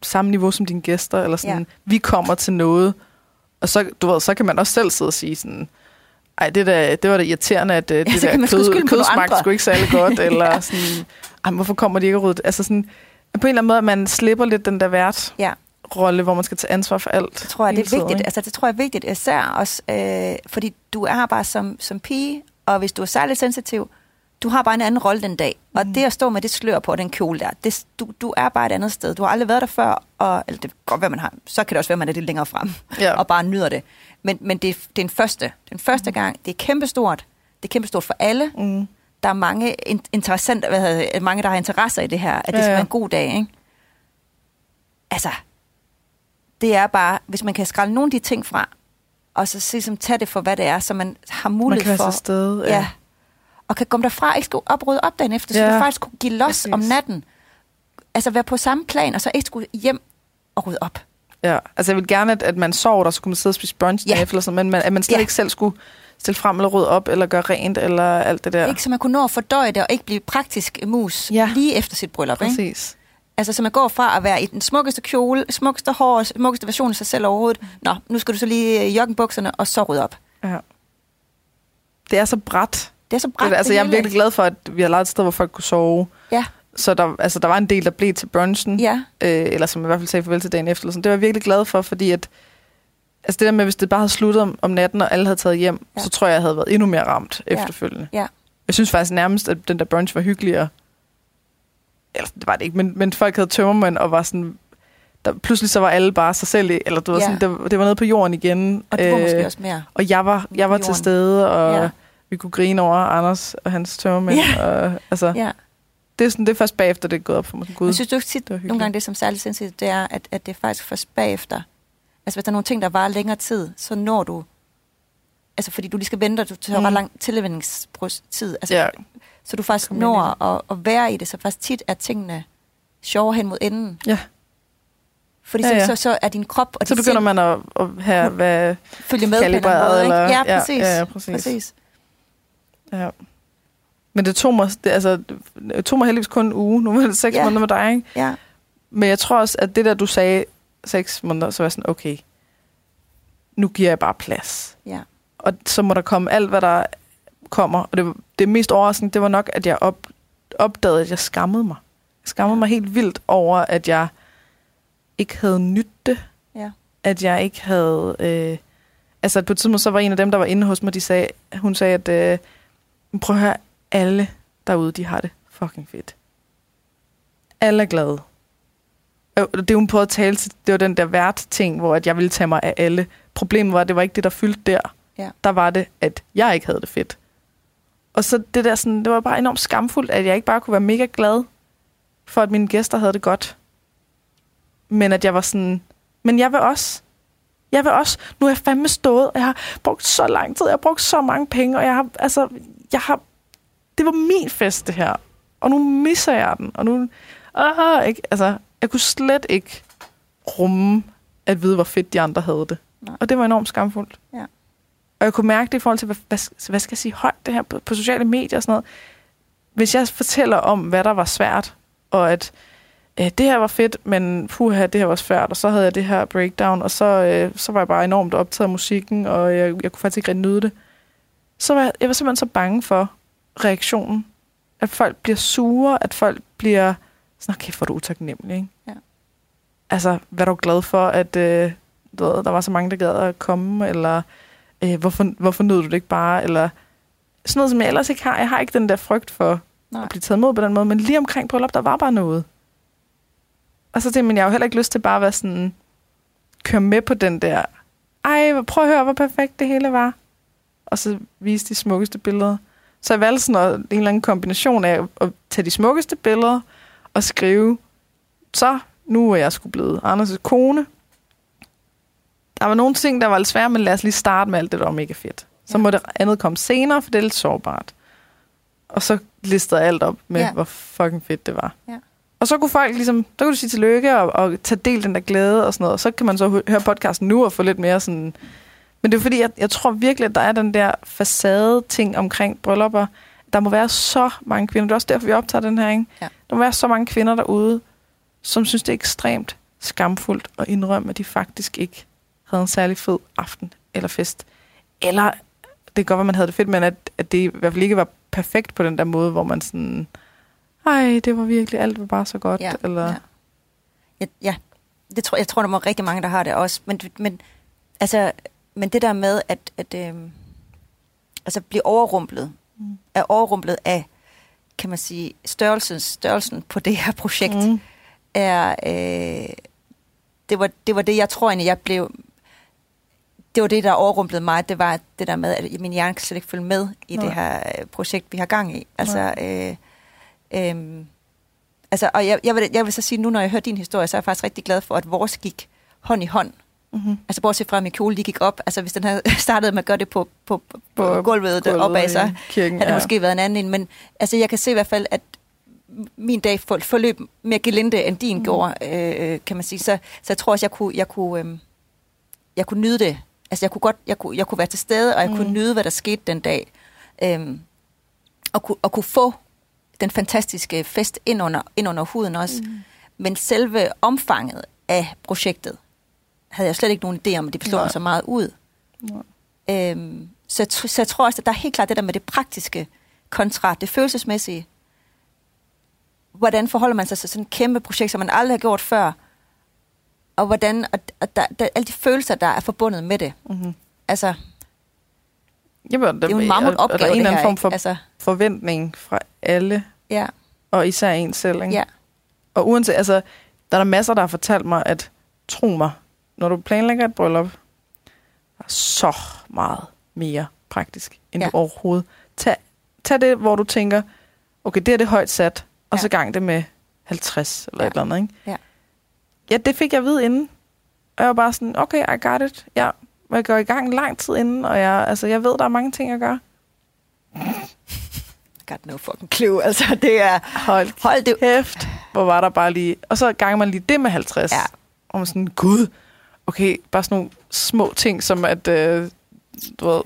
samme niveau som dine gæster, eller sådan, Ja. vi kommer til noget, og så, du ved, så kan man også selv sidde og sige sådan, ej, det, der, det var da irriterende, at øh, det kan der kød, andre. skulle ikke særlig godt, eller sådan, ej, hvorfor kommer de ikke rydde? Altså sådan, på en eller anden måde, at man slipper lidt den der vært ja. Rolle, hvor man skal tage ansvar for alt. Det tror jeg, det er tiden, vigtigt. ikke? Altså, det tror jeg er vigtigt, især også, øh, fordi du er bare som, som pige, og hvis du er særligt sensitiv, du har bare en anden rolle den dag. Og Mhm. det at stå med det slør på, den kjole der, det, du, du er bare et andet sted. Du har aldrig været der før, og eller det kan godt være, man har. Så kan det også være, man er lidt længere frem, Ja. og bare nyder det. Men, men det, det er en første. Den første Mhm. gang, det er kæmpestort. Det er kæmpestort for alle. Mm. Der er mange, in, interessant, hvad hedder, mange, der har interesser i det her, at det Ja, skal ja. være en god dag, ikke? Altså, det er bare, hvis man kan skrælle nogle af de ting fra, og så ligesom tage det for, hvad det er, så man har Man mulighed kan være for... til stede. Ja. Og kan komme derfra, ikke skulle oprydde op dagen efter, så Ja. du faktisk kunne give los Præcis. om natten. Altså være på samme plan, og så ikke skulle hjem og rydde op. Ja, altså jeg vil gerne, at, at man sover der, så kunne man sidde og spise brunch Ja. ja. eller sådan, men man, at man slet Ja. ja. ikke selv skulle stille frem eller rydde op, eller gøre rent, eller alt det der. Ja. Ikke så man kunne nå at fordøje det, og ikke blive praktisk mus Ja. lige efter sit bryllup. Ikke? Altså, så man går fra at være i den smukkeste kjole, smukkeste hår, smukkeste version af sig selv overhovedet. Nå, nu skal du så lige i joggenbukserne, og så rydde op. Ja. Det er så bræt. Det er så Det, bræt, er- altså, det jeg er virkelig glad for, at vi har lejet et sted, hvor folk kunne sove. Ja, Så der, altså, der var en del, der blev til brunchen. ja, øh, eller som i hvert fald sagde farvel til dagen efter. Eller sådan. Det var jeg virkelig glad for, fordi at, altså det der med, hvis det bare havde sluttet om, om natten, og alle havde taget hjem, ja. så tror jeg, jeg havde været endnu mere ramt Ja. efterfølgende. ja. Jeg synes faktisk nærmest, at den der brunch var hyggeligere. Eller det var det ikke, men, men folk havde tømmermænd og var sådan... Der, pludselig så var alle bare sig selv, eller du ja. Ja. sådan, det, var- det var nede på jorden igen. Og det var måske også mere. og jeg var, jeg var til stede, og Ja. vi kunne grine over Anders og hans tømmermænd. Ja. Og, altså, ja. Det er, sådan, det er først bagefter, det er gået op for mig. Gud, Men synes du ikke tit, var nogle gange det, som særligt sindssygt, det er, at, at det er faktisk først bagefter. Altså hvis der er nogle ting, der varer længere tid, så når du... Altså fordi du lige skal vente, og du tager mm. ret lang tilvændingstid. Altså, ja, Så du faktisk Kom når at, at være i det, så faktisk tit er tingene sjovere hen mod enden. Ja. Fordi Ja, så, ja. så, så er din krop og så begynder sind man at, at have, hvad, følge med på eller kalibreret, måde. Ikke? eller- Ja, ja, præcis. ja, ja, præcis. præcis. Ja. Men det tog mig, det, altså, det tog mig heldigvis kun en uge. Nu var det seks Ja. måneder med dig, ikke? Ja, Men jeg tror også, at det der, du sagde seks måneder, så var jeg sådan, okay, nu giver jeg bare plads. ja. Og så må der komme alt, hvad der kommer. Og det, det mest overraskende, det var nok, at jeg op, opdagede, at jeg skammede mig. Jeg skammede Ja. mig helt vildt over, at jeg ikke havde nyt det. Ja. At jeg ikke havde... Øh, altså på et tidspunkt, så var en af dem, der var inde hos mig, de sagde, hun sagde, at øh, prøv at høre, alle derude, de har det fucking fedt. Alle er glade. Og det hun prøvede at tale til, det var den der vært ting, hvor at jeg ville tage mig af alle. Problemet var, at det var ikke det, der fyldte der. Ja. Der var det, at jeg ikke havde det fedt. Og så det der sådan, det var bare enormt skamfuldt, at jeg ikke bare kunne være mega glad for, at mine gæster havde det godt. Men at jeg var sådan, men jeg vil også. Jeg vil også. Nu er jeg fandme stået, og jeg har brugt så lang tid, jeg har brugt så mange penge, og jeg har, altså, jeg har, det var min fest, det her. Og nu misser jeg den, og nu, ah, ikke, altså, jeg kunne slet ikke rumme at vide, hvor fedt de andre havde det. Nej. Og det var enormt skamfuldt. Ja. Og jeg kunne mærke det i forhold til, hvad, hvad, hvad skal jeg sige højt det her på, på sociale medier og sådan noget. Hvis jeg fortæller om, hvad der var svært, og at øh, det her var fedt, men puha, det her var svært, og så havde jeg det her breakdown, og så, øh, så var jeg bare enormt optaget af musikken, og jeg, jeg kunne faktisk ikke rigtig nyde det. Så var jeg, jeg var simpelthen så bange for reaktionen. At folk bliver sure, at folk bliver sådan, okay, er du utaknemmelig, ikke? Ja. Altså, hvad er du glad for, at øh, der var så mange, der gad at komme, eller øh, hvorfor, hvorfor nød du det ikke bare, eller sådan noget, som jeg ellers ikke har. Jeg har ikke den der frygt for Nej. at blive taget mod på den måde, men lige omkring bryllup, der var bare noget. Og så tænkte jeg, men jeg har jo heller ikke lyst til bare at være sådan, køre med på den der, ej, prøv at høre, hvor perfekt det hele var. Og så vise de smukkeste billeder. Så jeg valgte sådan noget, en eller anden kombination af at tage de smukkeste billeder og skrive, så nu er jeg sgu blevet Anders' kone. Der var nogle ting, der var lidt svære, men lad os lige starte med alt det, der var mega fedt. Så Ja. må det andet komme senere, for det er lidt sårbart. Og så listede jeg alt op med, ja. Hvor fucking fedt det var. Ja. Og så kunne folk ligesom, så kunne du sige tillykke og, og tage del den der glæde og sådan noget. Og så kan man så hø- høre podcasten nu og få lidt mere sådan... Men det er fordi, jeg, jeg tror virkelig, at der er den der facade-ting omkring bryllupper. Der må være så mange kvinder. Det er også derfor, vi optager den her, ikke? Ja. Der må være så mange kvinder derude, som synes, det er ekstremt skamfuldt at indrømme, at de faktisk ikke havde en særlig fed aften eller fest. Eller det kan godt være, at man havde det fedt, men at, at det i hvert fald ikke var perfekt på den der måde, hvor man sådan, ej, det var virkelig, alt var bare så godt. Ja, eller, ja. Ja, ja. Det tror, jeg tror, der må rigtig mange, der har det også. Men, men, altså, men det der med at, at øh, altså blive overrumplet, Mm. er overrumplet af, kan man sige, størrelsen, størrelsen på det her projekt. Mm. er, øh, det, var, det var det, jeg tror egentlig, jeg blev, det var det, der overrumplede mig, det var det der med, at min hjerne kan slet ikke følge med i Nej. det her øh, projekt, vi har gang i. Altså, øh, øh, altså og jeg, jeg, vil, jeg vil så sige, nu når jeg hører din historie, så er jeg faktisk rigtig glad for, at vores gik hånd i hånd. Mm-hmm. Altså bortset fra, at min kjole lige gik op. Altså hvis den havde startet med at gøre det på, på, på, på gulvet, gulvet opad, så kirken, havde det måske været en anden en. Men altså, jeg kan se i hvert fald, at min dag for, forløb mere gelinde, end din Mm. mm. gjorde, øh, kan man sige. Så, så jeg tror også, jeg kunne, jeg kunne, øh, jeg kunne nyde det. Altså, jeg kunne godt, jeg kunne, jeg kunne være til stede, og jeg mm. kunne nyde, hvad der skete den dag. Øhm, og, kunne, og kunne få den fantastiske fest ind under, ind under huden også. Mm. Men selve omfanget af projektet, havde jeg slet ikke nogen idé om, at det Nej. så meget ud. Nej. Øhm, så, jeg så jeg tror også, at der er helt klart det der med det praktiske kontra det følelsesmæssige. Hvordan forholder man sig til sådan et kæmpe projekt, som man aldrig har gjort før? Og hvordan, og, og der, der, alle de følelser, der er forbundet med det. Mm-hmm. Altså, Jamen, det er jo en mammut og, og der opgave, er en eller anden form for Altså, forventning fra alle, ja, og især en selv. Ikke? ja, Og uanset, altså, der er der masser, der har fortalt mig, at tro mig, når du planlægger et bryllup, der er så meget mere praktisk, end ja. Du overhovedet. Tag, tag det, hvor du tænker, okay, det er det højt sat, og så Ja. gang det med 50 eller Ja. et eller andet, ikke? Ja. Ja, det fik jeg at vide inden. Og jeg var bare sådan, okay, I got it. Ja, og jeg går i gang lang tid inden, og jeg, altså, jeg ved, der er mange ting, jeg gør. Got no fucking clue. Altså, det er... Hold Hold det... kæft, hvor var der bare lige... Og så ganger man lige det med 50. Ja. Og man sådan, gud, okay, bare sådan nogle små ting, som at, øh, du ved,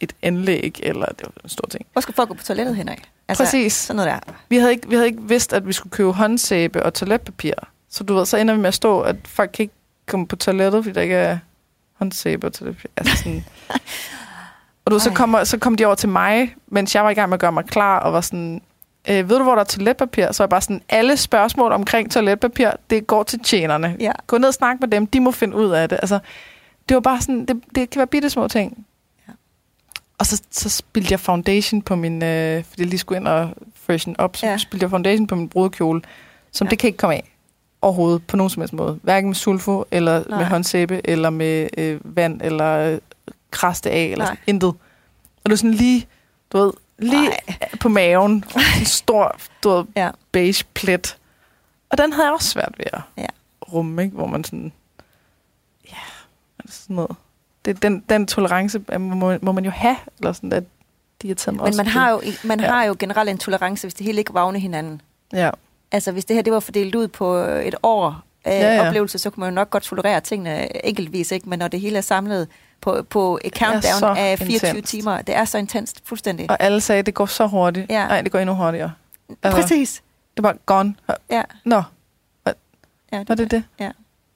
et anlæg, eller det var en stor ting. Hvor skal folk gå på toilettet hen af? Altså, Præcis. Sådan noget der. Vi havde, ikke, vi havde ikke vidst, at vi skulle købe håndsæbe og toiletpapir. Så du ved, så ender vi med at stå, at folk kan ikke komme på toilettet, fordi der ikke er håndsæbe og toiletpapir. Altså sådan. og du, så, kommer, så kom de over til mig, mens jeg var i gang med at gøre mig klar, og var sådan, øh, ved du, hvor der er toiletpapir? Så var jeg bare sådan, alle spørgsmål omkring toiletpapir, det går til tjenerne. Ja. Gå ned og snak med dem, de må finde ud af det. Altså, det var bare sådan, det, det kan være bitte små ting. Ja. Og så, så spildte jeg foundation på min, øh, fordi jeg lige skulle ind og freshen op, så Ja. spildte jeg foundation på min brudekjole, som ja. det kan ikke komme af overhovedet på nogen som helst måde. Hverken med sulfo, eller Nej. med håndsæbe, eller med øh, vand, eller øh, kraste af, eller Nej. sådan, intet. Og det var sådan lige, du ved, lige Nej. på maven, en stor, du ved, Ja. beige plet. Og den havde jeg også svært ved at Ja. rumme, ikke? hvor man sådan, ja, altså sådan noget. Det, den, den tolerance må, må man jo have, eller sådan, at de har taget mig Men man har, jo, man Ja. har jo generelt en tolerance, hvis det hele ikke vagner hinanden. Ja, Altså, hvis det her det var fordelt ud på et år af Ja, ja, ja. ja. oplevelse, så kunne man jo nok godt tolerere tingene enkeltvis, ikke? Men når det hele er samlet på, på et countdown af 24 intenst. timer, det er så intenst, fuldstændig. og alle sagde, at det går så hurtigt. Ja. Nej, det går endnu hurtigere. altså- Præcis. Det var gone. Ja. Nå, ja var det det? Ja.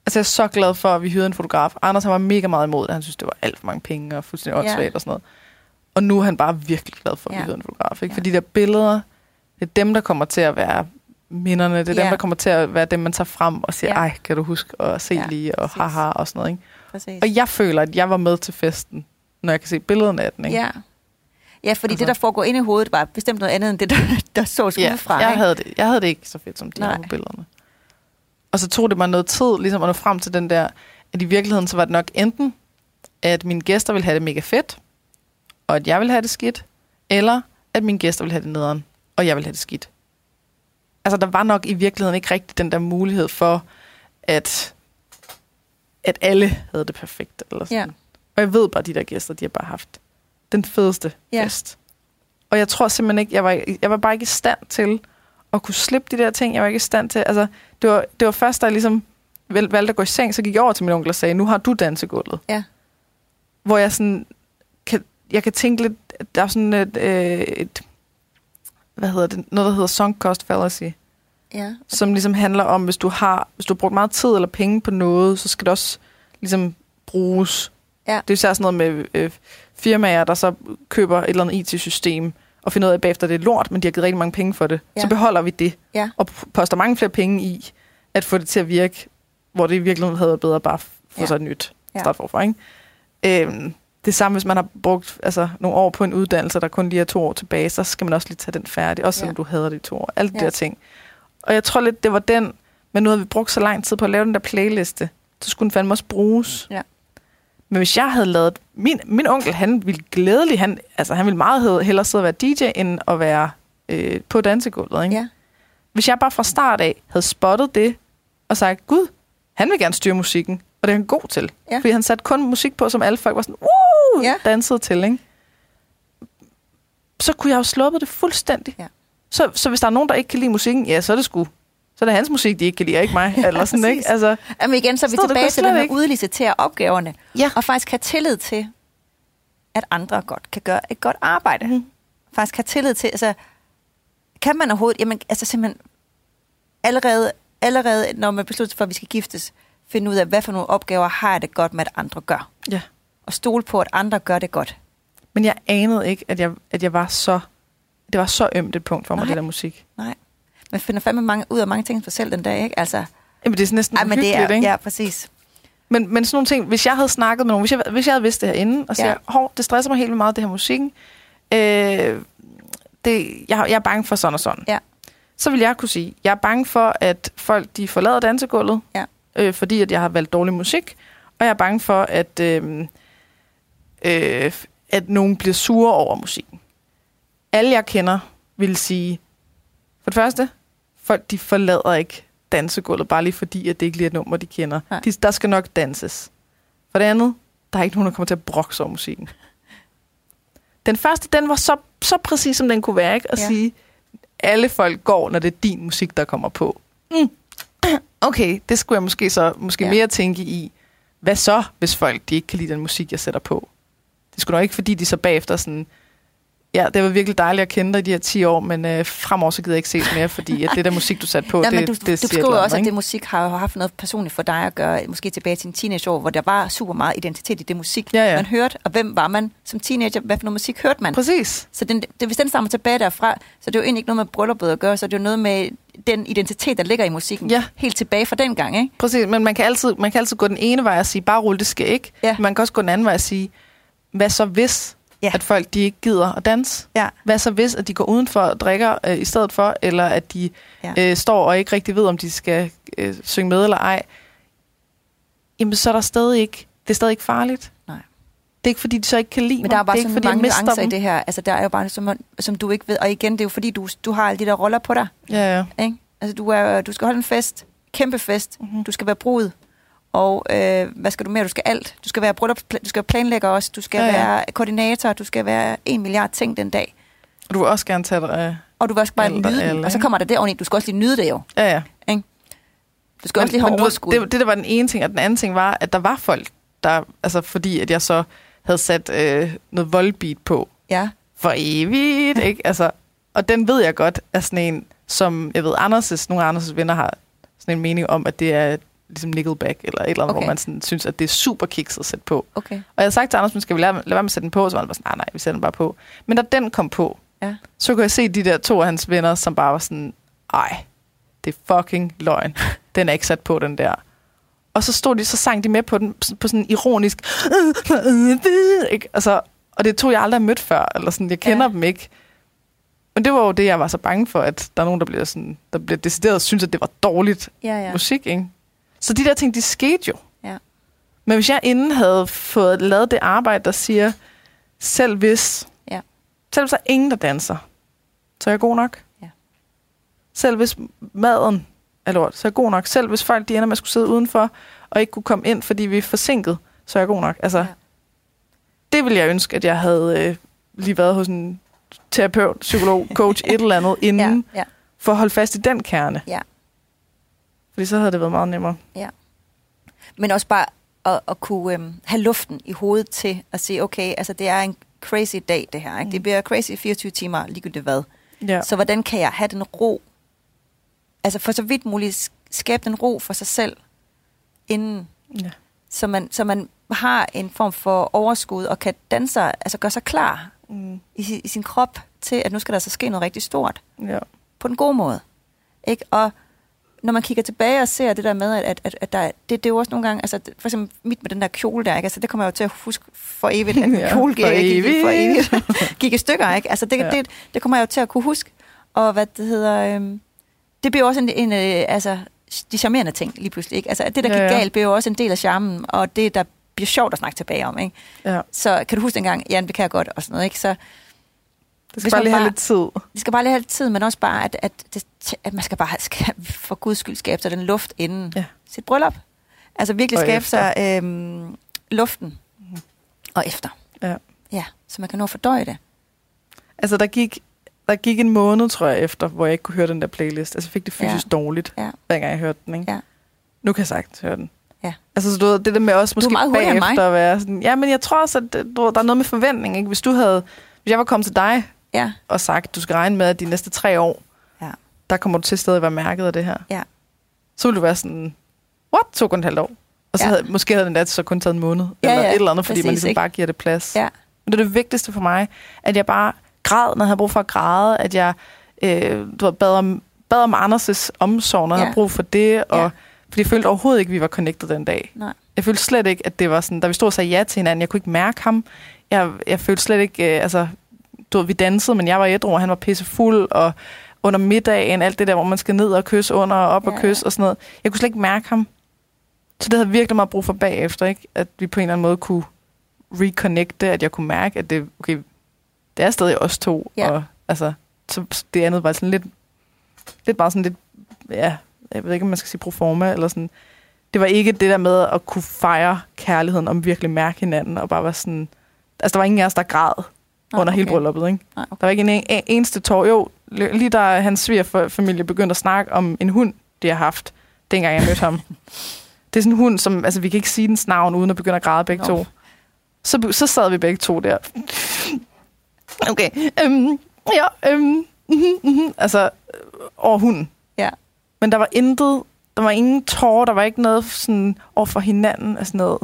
Altså, jeg er så glad for, at vi hyrede en fotograf. Anders han var mega meget imod det. Han synes, det var alt for mange penge og fuldstændig Ja. åndssvagt og sådan noget. Og nu er han bare virkelig glad for, at vi Ja. hyrede en fotograf. Ikke? Ja. For de der billeder, det er dem, der kommer til at være minderne. Det er Ja. dem, der kommer til at være dem, man tager frem og siger, Ja. ej, kan du huske at se Ja, lige, og præcis. haha og sådan noget. Ikke? Præcis. Og jeg føler, at jeg var med til festen, når jeg kan se billederne af den. Ikke? Ja. Ja, fordi Altså. det, der foregår inde i hovedet, var bestemt noget andet, end det, der, der så Ja, udefra. jeg, havde det, jeg havde det ikke så fedt, som de Nej. på billederne. Og så tog det mig noget tid ligesom at nå frem til den der, at i virkeligheden så var det nok enten, at mine gæster ville have det mega fedt, og at jeg ville have det skidt, eller at mine gæster ville have det nederen, og jeg ville have det skidt. Altså, der var nok i virkeligheden ikke rigtig den der mulighed for, at, at alle havde det perfekt. Eller sådan. Ja. Og jeg ved bare, at de der gæster, de har bare haft den fedeste Ja. fest. Og jeg tror simpelthen ikke, jeg var, jeg var bare ikke i stand til at kunne slippe de der ting. Jeg var ikke i stand til, altså, det var, det var først, da jeg ligesom valgte at gå i seng, så gik jeg over til min onkel og sagde, nu har du dansegulvet. Ja. Hvor jeg sådan, kan, jeg kan tænke lidt, der er sådan et, øh, et hvad hedder det, noget, der hedder sunk cost fallacy, Ja. som ligesom handler om, hvis du har, hvis du har brugt meget tid eller penge på noget, så skal det også ligesom bruges. Ja. Det er især sådan noget med øh, firmaer, der så køber et eller andet IT-system, og finder ud af, at bagefter det er lort, men de har givet rigtig mange penge for det. Ja. Så beholder vi det, Ja. og poster mange flere penge i, at få det til at virke, hvor det i virkeligheden havde været bedre bare få Ja. sig et nyt Ja. start forfra. Ikke? Øhm, det samme, hvis man har brugt altså, nogle år på en uddannelse, der kun lige er to år tilbage, så skal man også lige tage den færdig, også selvom Ja. du hader det i to år. Alle de Ja. der ting. Og jeg tror lidt, det var den, men nu havde vi brugt så lang tid på at lave den der playliste, så skulle den fandme også bruges. Ja. Men hvis jeg havde lavet... Min, min onkel, han ville glædelig... Han, altså, han ville meget hellere sidde og være DJ, end at være øh, på dansegulvet. Ikke? Ja. Hvis jeg bare fra start af havde spottet det, og sagt, gud, han vil gerne styre musikken, og det er han god til. Ja. Fordi han satte kun musik på, som alle folk var sådan, uh, Ja. dansede til, ikke? Så kunne jeg jo sluppet det fuldstændig. Ja. Så, så hvis der er nogen, der ikke kan lide musikken, ja, så er det sgu... Så er det hans musik, de ikke kan lide, og ikke mig. eller sådan, ikke? Altså, Jamen igen, så er vi tilbage til slet at udlicitere opgaverne. Ja. Og faktisk have tillid til, at andre godt kan gøre et godt arbejde. Mhm. Faktisk have tillid til, altså, kan man overhovedet, jamen, altså simpelthen, allerede, allerede når man beslutter sig for, at vi skal giftes, finde ud af, hvad for nogle opgaver har jeg det godt med, at andre gør. ja. Og stole på, at andre gør det godt. Men jeg anede ikke, at jeg, at jeg var så... Det var så ømt et punkt for mig, Nej. det der musik. Nej. Man finder fandme mange, ud af mange ting for selv den dag, ikke? Altså, Jamen, det er næsten ej, men det er, ikke? ja, præcis. Men, men sådan nogle ting, hvis jeg havde snakket med nogen, hvis jeg, hvis jeg havde vidst det her inden, og siger, ja. hov, det stresser mig helt vildt meget, det her musikken, øh, det, jeg, jeg er bange for sådan og sådan. Ja. Så vil jeg kunne sige, jeg er bange for, at folk de forlader dansegulvet, Ja. øh, fordi at jeg har valgt dårlig musik, og jeg er bange for, at, øh, øh, at nogen bliver sure over musikken. Alle jeg kender vil sige, for det første, folk de forlader ikke dansegulvet, bare lige fordi, at det ikke lige er et nummer, de kender. Nej. De, der skal nok danses. For det andet, der er ikke nogen, der kommer til at brokse over musikken. Den første, den var så, så præcis, som den kunne være, ikke? At Ja. sige, alle folk går, når det er din musik, der kommer på. Mm. Okay, det skulle jeg måske så måske ja. mere tænke i. Hvad så, hvis folk de ikke kan lide den musik, jeg sætter på? Det skulle nok ikke, fordi de så bagefter sådan, ja, det var virkelig dejligt at kende dig i de her 10 år, men øh, fremover så gider jeg ikke ses mere, fordi at det der musik, du satte på, Ja, det, men du, det du siger eller også, andet, at det ikke? musik har haft noget personligt for dig at gøre, måske tilbage til en teenageår, hvor der var super meget identitet i det musik, Ja, ja. man hørte, og hvem var man som teenager, hvad for noget musik hørte man? Præcis. Så den, det, hvis den stammer tilbage derfra, så det er jo egentlig ikke noget med brylluppet at gøre, så det er jo noget med den identitet, der ligger i musikken, Ja. helt tilbage fra den gang, ikke? Præcis, men man kan, altid, man kan altid gå den ene vej og sige, bare rulle, det skal ikke. Ja. Man kan også gå den anden vej og sige, hvad så hvis, Ja. at folk de ikke gider at danse? Ja. Hvad så hvis, at de går udenfor og drikker øh, i stedet for, eller at de Ja. øh, står og ikke rigtig ved, om de skal øh, synge med eller ej? Jamen, så er der stadig ikke, det er stadig ikke farligt. Nej. Det er ikke, fordi de så ikke kan lide Men der er bare det er så ikke, mange nuancer i det her. Altså, der er jo bare, som, som du ikke ved. Og igen, det er jo fordi, du, du har alle de der roller på dig. Ja, ja. Ikke? Altså, du, er, du skal holde en fest. Kæmpe fest. Mhm. Du skal være brud. Og øh, hvad skal du mere? Du skal alt. Du skal være bryllup, du skal planlægge også. Du skal ja, Ja, være koordinator. Du skal være en milliard ting den dag. Og du vil også gerne tage dig... Og du vil også bare og nyde alle, Og så ikke? kommer der det oveni. Du skal også lige nyde det jo. ja, ja. Du skal også lige have overskud. Det, det, der var den ene ting, og den anden ting var, at der var folk, der, altså fordi at jeg så havde sat øh, noget voldbeat på Ja. for evigt, ikke? Altså, og den ved jeg godt er sådan en, som jeg ved, Anders' nogle af Anders' venner har sådan en mening om, at det er ligesom Nickelback eller et eller andet, Okay. hvor man sådan, synes, at det er super kikset at sætte på. Okay. Og jeg havde sagt til Anders, men skal vi lade, lade være med at sætte den på? Så var han bare sådan, nej, nej, vi sætter den bare på. Men da den kom på, Ja. så kunne jeg se de der to af hans venner, som bare var sådan, ej, det er fucking løgn. Den er ikke sat på, den der. Og så stod de, så sang de med på den, på sådan en ironisk, ikke? Altså, og det tog jeg aldrig har mødt før, eller sådan, jeg kender Ja. dem ikke. Men det var jo det, jeg var så bange for, at der er nogen, der bliver, sådan, der bliver decideret og synes, at det var dårligt ja. ja. musik, ikke? Så de der ting, de skete jo. Ja. Men hvis jeg inden havde fået lavet det arbejde, der siger, selv hvis, Ja. selv hvis der er ingen, der danser, så er jeg god nok. Ja. Selv hvis maden er lort, så er jeg god nok. Selv hvis folk de ender med at skulle sidde udenfor, og ikke kunne komme ind, fordi vi er forsinket, så er jeg god nok. Altså, Ja. det ville jeg ønske, at jeg havde øh, lige været hos en terapeut, psykolog, coach, et eller andet, inden, Ja, ja. for at holde fast i den kerne. Ja. Fordi så havde det været meget nemmere. Men også bare at, at kunne øhm, have luften i hovedet til at sige, okay, altså det er en crazy dag, det her. Ikke? Mm. Det bliver crazy i 24 timer, ligegyldigt hvad. Ja. Så hvordan kan jeg have den ro? Altså for så vidt muligt sk- skabe den ro for sig selv, inden, ja. så man, så man har en form for overskud og kan danse, altså gøre sig klar Mm. i, i sin krop til, at nu skal der så ske noget rigtig stort. ja. på den gode måde. Ikke? Og når man kigger tilbage og ser det der med, at, at, at der, det, det er jo også nogle gange, altså for eksempel mit med den der kjole der, ikke? Altså, det kommer jeg jo til at huske for evigt, at Ja, kjole gik, for evigt. for evigt gik i stykker. Ikke? Altså, det, ja. Ja. det, det kommer jeg jo til at kunne huske. Og hvad det hedder, øhm, det bliver også en, en øh, altså, de charmerende ting lige pludselig. Ikke? Altså, det der Ja, gik ja. galt, bliver jo også en del af charmen, og det der bliver sjovt at snakke tilbage om. Ikke? ja. Så kan du huske dengang, ja, det kan jeg godt, og sådan noget. Ikke? Så Det Hvis skal bare lige have bare- lidt tid. det skal bare lige have lidt tid, men også bare, at, at, det, at man skal bare skal, for guds skyld skabe sig den luft inden Ja. sit bryllup. Altså virkelig Og skabe efter. sig øhm, luften. Mhm. Og efter. Ja. Ja, så man kan nå at fordøje det. Altså, der gik, der gik en måned, tror jeg, efter, hvor jeg ikke kunne høre den der playlist. Altså, jeg fik det fysisk Ja. dårligt, Ja. hver gang jeg hørte den, ikke? Ja. Nu kan jeg sagtens høre den. Ja. Altså, så du ved, det der med også måske bagefter at være sådan... Ja, men jeg tror også, at du, der er noget med forventning, ikke? Hvis du havde... Hvis jeg var kommet til dig Ja, og sagt, du skal regne med, at de næste tre år, Ja. der kommer du til stadig at være mærket af det her. Ja. Så ville du være sådan, what? To kun et halvt år? Og så Ja. havde, måske havde den der så kun taget en måned, Ja, eller ja, et eller andet, fordi præcis, man ligesom ikke? bare giver det plads. ja, Men det er det vigtigste for mig, at jeg bare græd, når jeg havde brug for at græde, at jeg øh, du ved, bad, om, bad om Anders' omsorg, når jeg Ja. havde brug for det, og, ja. fordi jeg følte overhovedet ikke, at vi var connected den dag. nej. Jeg følte slet ikke, at det var sådan, da vi stod og sagde ja til hinanden, jeg kunne ikke mærke ham. Jeg, jeg følte slet ikke, øh, altså, du ved, vi dansede, men jeg var ædru, og han var pissefuld, og under middagen, alt det der, hvor man skal ned og kysse under og op Ja, og kysse og sådan noget. Jeg kunne slet ikke mærke ham. Så det havde virkelig meget brug for bagefter, ikke? At vi på en eller anden måde kunne reconnecte, at jeg kunne mærke, at det, okay, det er stadig os to, Ja. og altså, så det andet var sådan lidt lidt bare sådan lidt, ja, jeg ved ikke, om man skal sige proforma, eller sådan. Det var ikke det der med at kunne fejre kærligheden, om virkelig mærke hinanden, og bare være sådan... Altså, der var ingen af os, der græd Nå, under hele okay. brylluppet, ikke? Nej, okay. Der var ikke en, en eneste tår. Jo, lige da hans svigerfamilie begyndte at snakke om en hund, de har haft, dengang jeg mødte ham. Det er sådan en hund, som... Altså, vi kan ikke sige dens navn, uden at begynde at græde begge Nå. to. Så, så sad vi begge to der. Okay. Øhm, ja, øhm, mhm, mhm. altså, øh, over hunden. Ja. Men der var intet, der var ingen tårer, der var ikke noget sådan over for hinanden af sådan noget.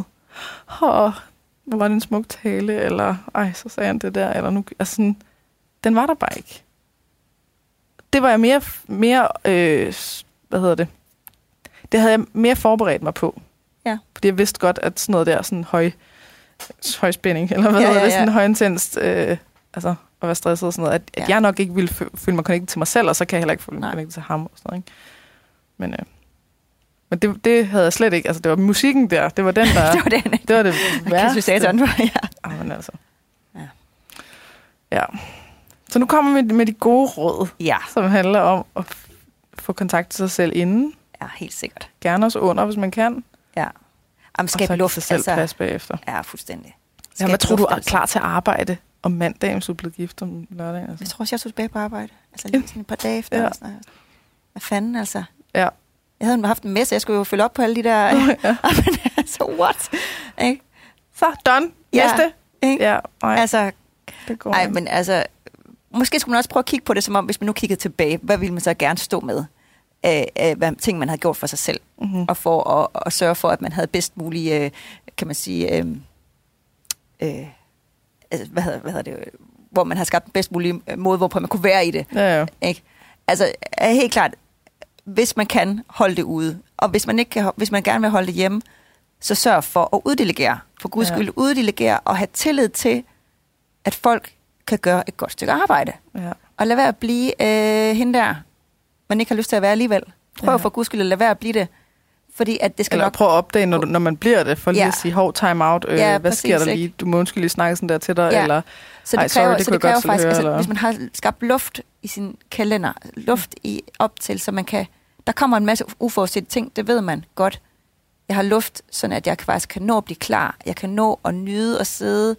Åh, hvor var det en smuk tale, eller ej, så sagde han det der, eller nu, altså sådan, den var der bare ikke. Det var jeg mere, mere øh, hvad hedder det, det havde jeg mere forberedt mig på. Ja. Fordi jeg vidste godt, at sådan noget der, sådan høj, høj spænding, eller hvad Ja, ja, hedder ja, det, sådan ja. højintenst, øh, altså at være stresset og sådan noget, at, at Ja. jeg nok ikke ville fø- føle mig connected til mig selv, og så kan jeg heller ikke føle mig connected til ham og sådan noget, ikke? Men, øh, men det, det havde jeg slet ikke, altså det var musikken der, det var den, der, det var det, det var det Kæsby Satan værste. var, ja. Ah, men altså. Ja. Ja. Så nu kommer vi med de gode råd, Ja, som handler om at få kontakt til sig selv inden. ja, helt sikkert. Gerne også under, hvis man kan. Ja. Jamen, og så skab luft, sig selv altså, plads bagefter. Ja, fuldstændig. Ja, Skab hvad tror du er altså. klar til at arbejde om mandagen, hvis du blevet gift om lørdagen? Jeg Altså? tror også, jeg tog tilbage på arbejde. Altså lige sådan et par dage efter. Ja. Ja. Sådan, noget. hvad fanden altså? Ja. Jeg havde haft en messe, jeg skulle jo følge op på alle de der... ja. Men altså, what? Ikke? Så, done. Ja. Næste. Ikke? Ja, nej, Altså, det går nej, men altså... Måske skulle man også prøve at kigge på det, som om, hvis man nu kiggede tilbage, hvad ville man så gerne stå med? Af, af hvad, ting, man havde gjort for sig selv. Mhm. Og for at, at sørge for, at man havde bedst mulig, øh, kan man sige... Øh, øh, altså, hvad, hedder, hvad hedder det? Hvor man har skabt den bedst mulige øh, måde, hvorpå man kunne være i det. Ja, ja. Ikke? Altså, er helt klart, hvis man kan holde det ude, og hvis man, ikke kan, hvis man gerne vil holde det hjemme, så sørg for at uddelegere. For guds Ja. skyld uddelegere og have tillid til, at folk kan gøre et godt stykke arbejde. ja. Og lad være at blive øh, hende der, man ikke har lyst til at være alligevel. Prøv Ja. for guds skyld at lade være at blive det. Fordi at det skal Eller nok... prøv at opdage, når, du, når man bliver det, for lige Ja. at sige, hov, time out, øh, Ja, hvad præcis, sker der ikke? lige? Du må undskylde lige snakke sådan der til dig, Ja. eller Så Ej, det sorry, kræver, det så det kræver godt faktisk, høre, altså, eller- hvis man har skabt luft i sin kalender, luft i op til, så man kan, der kommer en masse uforudsete ting, det ved man godt. Jeg har luft, sådan at jeg faktisk kan nå at blive klar. Jeg kan nå at nyde at sidde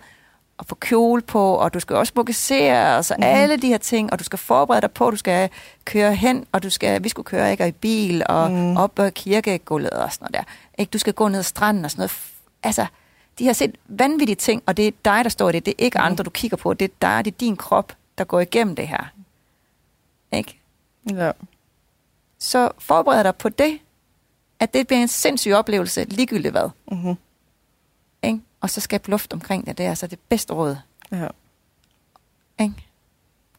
og få kjole på, og du skal også fokusere, og så mm. alle de her ting, og du skal forberede dig på, du skal køre hen, og du skal, vi skulle køre ikke, og i bil, og mm. op ad kirkegulvet og sådan noget der. Ikke? Du skal gå ned ad stranden og sådan noget. Altså, de har set vanvittige ting, og det er dig, der står i det. Det er ikke Mhm. andre, du kigger på. Det er dig, det er din krop, der går igennem det her. Ikke? ja. Så forbered dig på det, at det bliver en sindssyg oplevelse, ligegyldigt hvad. Mm-hmm. Ikke? Og så skab luft omkring det. Det er altså det bedste råd. ja. Ikke?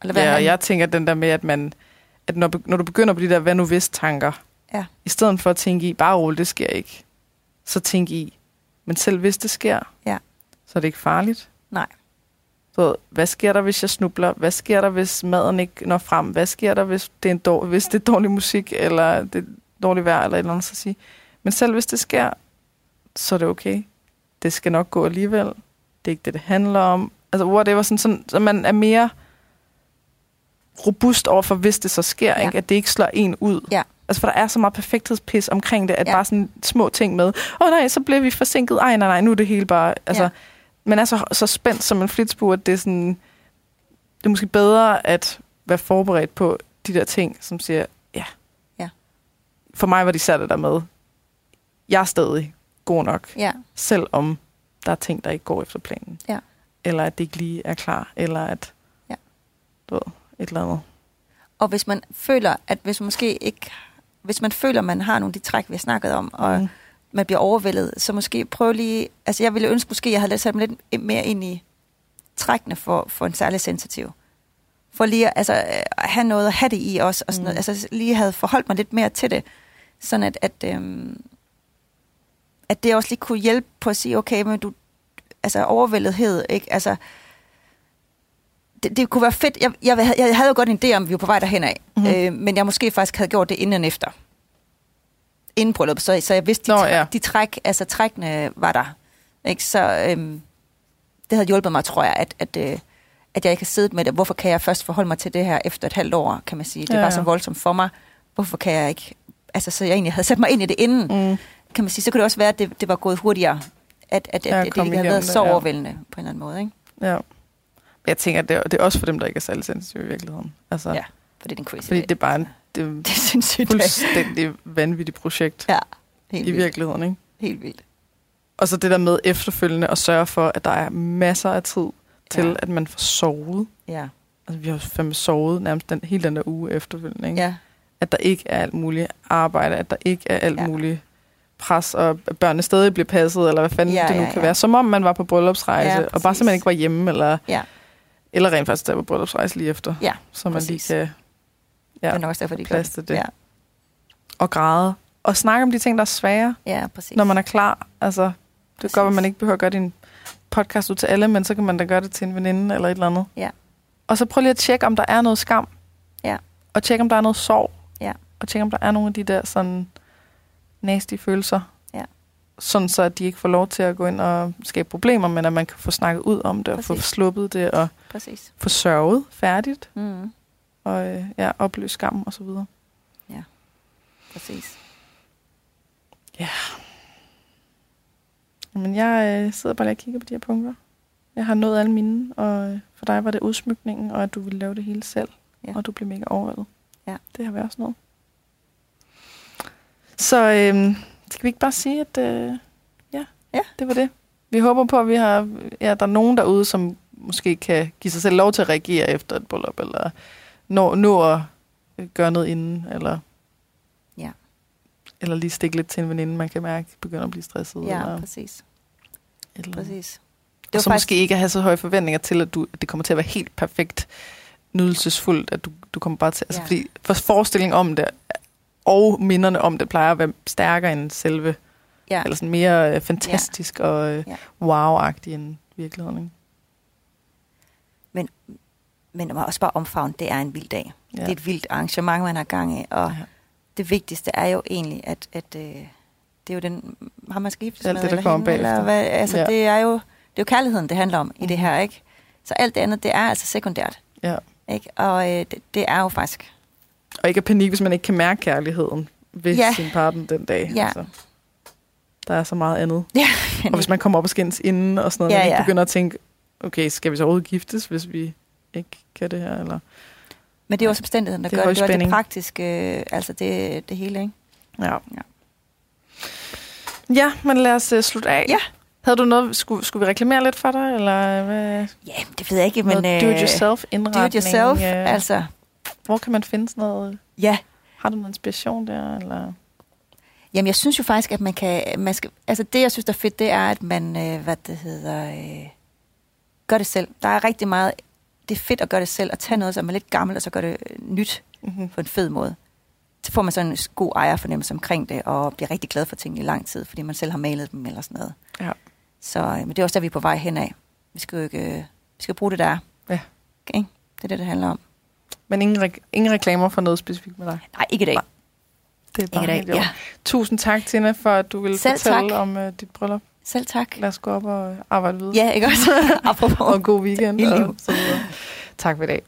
Lad være Ja, og jeg tænker den der med, at man at når, når du begynder på de der hvad nu hvis tanker, Ja. i stedet for at tænke i, bare roligt, det sker ikke, så tænk i, men selv hvis det sker, Ja. så er det ikke farligt. Nej. Så hvad sker der, hvis jeg snubler? Hvad sker der, hvis maden ikke når frem? Hvad sker der, hvis det er, en dårlig, hvis det er dårlig musik, eller det er dårligt vejr, eller et eller andet så sige. Men selv hvis det sker, så er det okay. Det skal nok gå alligevel. Det er ikke det, det handler om. Altså, whatever, sådan, sådan, så man er mere robust over for, hvis det så sker, Ja. ikke? at det ikke slår en ud. Ja. Altså, for der er så meget perfekthedspis omkring det, at Ja. bare sådan små ting med, åh oh, nej, så blev vi forsinket, ej nej nej, nu er det hele bare, altså, Ja. Man er så, så spændt som en flitsbue, at det er sådan, det er måske bedre at være forberedt på de der ting, som siger, ja. Ja. For mig var de sat der med, jeg er stadig god nok, Ja. selvom der er ting, der ikke går efter planen. Ja. Eller at det ikke lige er klar, eller at, Ja. du ved, et eller andet. Og hvis man føler, at hvis man måske ikke, hvis man føler, at man har nogle af de træk, vi har snakket om, og Mm. Mm. man bliver overvældet, så måske prøv lige, altså jeg ville ønske måske, jeg havde sat mig lidt mere ind i trækkene for, for en særlig sensitiv. For lige at, altså, øh, at have noget at have det i også, og sådan Mm. noget. altså lige havde forholdt mig lidt mere til det, sådan at, at, øhm, at det også lige kunne hjælpe på at sige, okay, men du, altså overvældethed, ikke, altså, det, det kunne være fedt. Jeg, jeg, havde- jeg havde jo godt en idé om, vi var på vej derhen af. Mm-hmm. Øh, men jeg måske faktisk havde gjort det inden og efter. Inden bryllup, så, så jeg vidste, de, Nå, ja. de træk, altså trækkene var der. Ikke? Så øhm, det havde hjulpet mig, tror jeg, at, at, øh, at jeg ikke har siddet med det. Hvorfor kan jeg først forholde mig til det her efter et halvt år, kan man sige. Det Ja, var ja. så voldsomt for mig. Hvorfor kan jeg ikke... Altså, så jeg egentlig havde sat mig ind i det inden, Mm. kan man sige. Så kunne det også være, at det, det var gået hurtigere. At, at, Ja, at det, ikke havde været så ja. overvældende på en eller anden måde. Ikke? Ja. Jeg tænker, det er, det er også for dem, der ikke er særlig sensitive i virkeligheden. Altså, Ja, for det er en crazy Fordi det er bare en, det Det er sindssygt. fuldstændig vanvittigt projekt Ja, helt i vildt. virkeligheden. Ikke? Helt vildt. Og så det der med efterfølgende at sørge for, at der er masser af tid til, Ja. at man får sovet. Ja, Altså, vi har fandme sovet nærmest den, hele den der uge efterfølgende. Ikke? ja, At der ikke er alt muligt arbejde, at der ikke er alt Ja. muligt pres, og at børnene stadig bliver passet, eller hvad fanden Ja, det nu ja, kan ja. være. Som om man var på bryllupsrejse, Ja, og bare simpelthen ikke var hjemme, eller, ja. eller rent faktisk tage på bryllupsrejse lige efter. Ja, så man præcis. lige kan Ja. Det er nok også derfor, de gør til det. Ja, og græde. Og snakke om de ting, der er svære, ja præcis. når man er klar. Altså, det Præcis. kan godt, at man ikke behøver at gøre din podcast ud til alle, men så kan man da gøre det til en veninde eller et eller andet. Ja. Og så prøv lige at tjekke, om der er noget skam. Ja. Og tjekke, om der er noget sorg. Ja. Og tjekke, om der er nogle af de der sådan nasty følelser. Ja. Sådan så, at de ikke får lov til at gå ind og skabe problemer, men at man kan få snakket ud om det, og få Præcis. sluppet det, og Præcis. få sørget færdigt, Mm, og øh, ja, opløse skam og så videre. præcis. Men jeg øh, sidder bare lige og kigger på de her punkter. Jeg har nået alle mine, og øh, for dig var det udsmykningen, og at du ville lave det hele selv. Ja. Og du blev mega overvældet. Ja. Det har vi også nået. Så øh, skal vi ikke bare sige, at øh, ja, Ja. det var det. Vi håber på, at vi har, ja, der er nogen derude, som måske kan give sig selv lov til at reagere efter et bryllup, eller nå, nå at øh, gøre noget inden, eller, Ja. eller lige stikke lidt til en veninde, man kan mærke begynder at blive stresset. Ja, eller præcis. eller præcis. Det og så faktisk... måske ikke have så høje forventninger til, at, du, at det kommer til at være helt perfekt nydelsesfuldt, at du, du kommer bare til... Altså, Ja. fordi for forestillingen om det, og minderne om det, plejer at være stærkere end selve, Ja, eller sådan mere øh, fantastisk og øh, Ja. wow-agtig end virkeligheden. Ikke? men må også bare omfavne, det er en vild dag. Ja. Det er et vildt arrangement, man har gang i, og Ja. det vigtigste er jo egentlig, at, at øh, det er jo den, har man skal giftes Alt med, det, der eller hende, eller hvad, altså Ja. det er jo, det er jo kærligheden, det handler om i det Mhm. her, ikke? Så alt det andet, det er altså sekundært, Ja. ikke? Og øh, det, det er jo faktisk, Og ikke at panik, hvis man ikke kan mærke kærligheden ved Ja. sin partner den dag. Ja. Altså, der er så meget andet. ja, Og hvis man kommer op og skændes inden og sådan noget, Ja, ja, man ikke ja. begynder at tænke, okay, skal vi så overhovedet giftes, hvis vi ikke kan det her? Eller? men det er også omstændigheden, der Det gør det, det, er det praktiske, øh, altså det, det hele, ikke? Ja. Ja. Ja, men lad os uh, slutte af. Ja. Havde du noget, skulle, skulle vi reklamere lidt for dig, eller hvad? Ja, det ved jeg ikke, men... do-it-yourself indretning? Do it yourself, øh, altså, Hvor kan man finde sådan noget? ja. Har du noget inspiration der, eller? Jamen, jeg synes jo faktisk, at man kan... Man skal, altså, det, jeg synes, der er fedt, det er, at man, øh, hvad det hedder, øh, gør det selv. Der er rigtig meget... Det er fedt at gøre det selv, og tage noget, som er lidt gammelt, og så gøre det øh, nyt Mm-hmm. på en fed måde. Så får man sådan en god ejerfornemmelse omkring det, og bliver rigtig glad for tingene i lang tid, fordi man selv har malet dem eller sådan noget. Ja. Så øh, men det er også der, vi er på vej hen af. Vi skal jo ikke... Øh, vi skal bruge det, der er. Ja. Okay? Det er det, det handler om. Men ingen, re- ingen reklamer for noget specifikt med dig? Nej, ikke i dag. Nej. Det er bare Ikke i dag. Ja. Tusind tak, Tina, for at du ville Selv fortælle tak. om uh, dit bryllup. Selv tak. Lad os gå op og arbejde videre. Ja, ikke også? Og god weekend. Og så videre. Tak for i dag.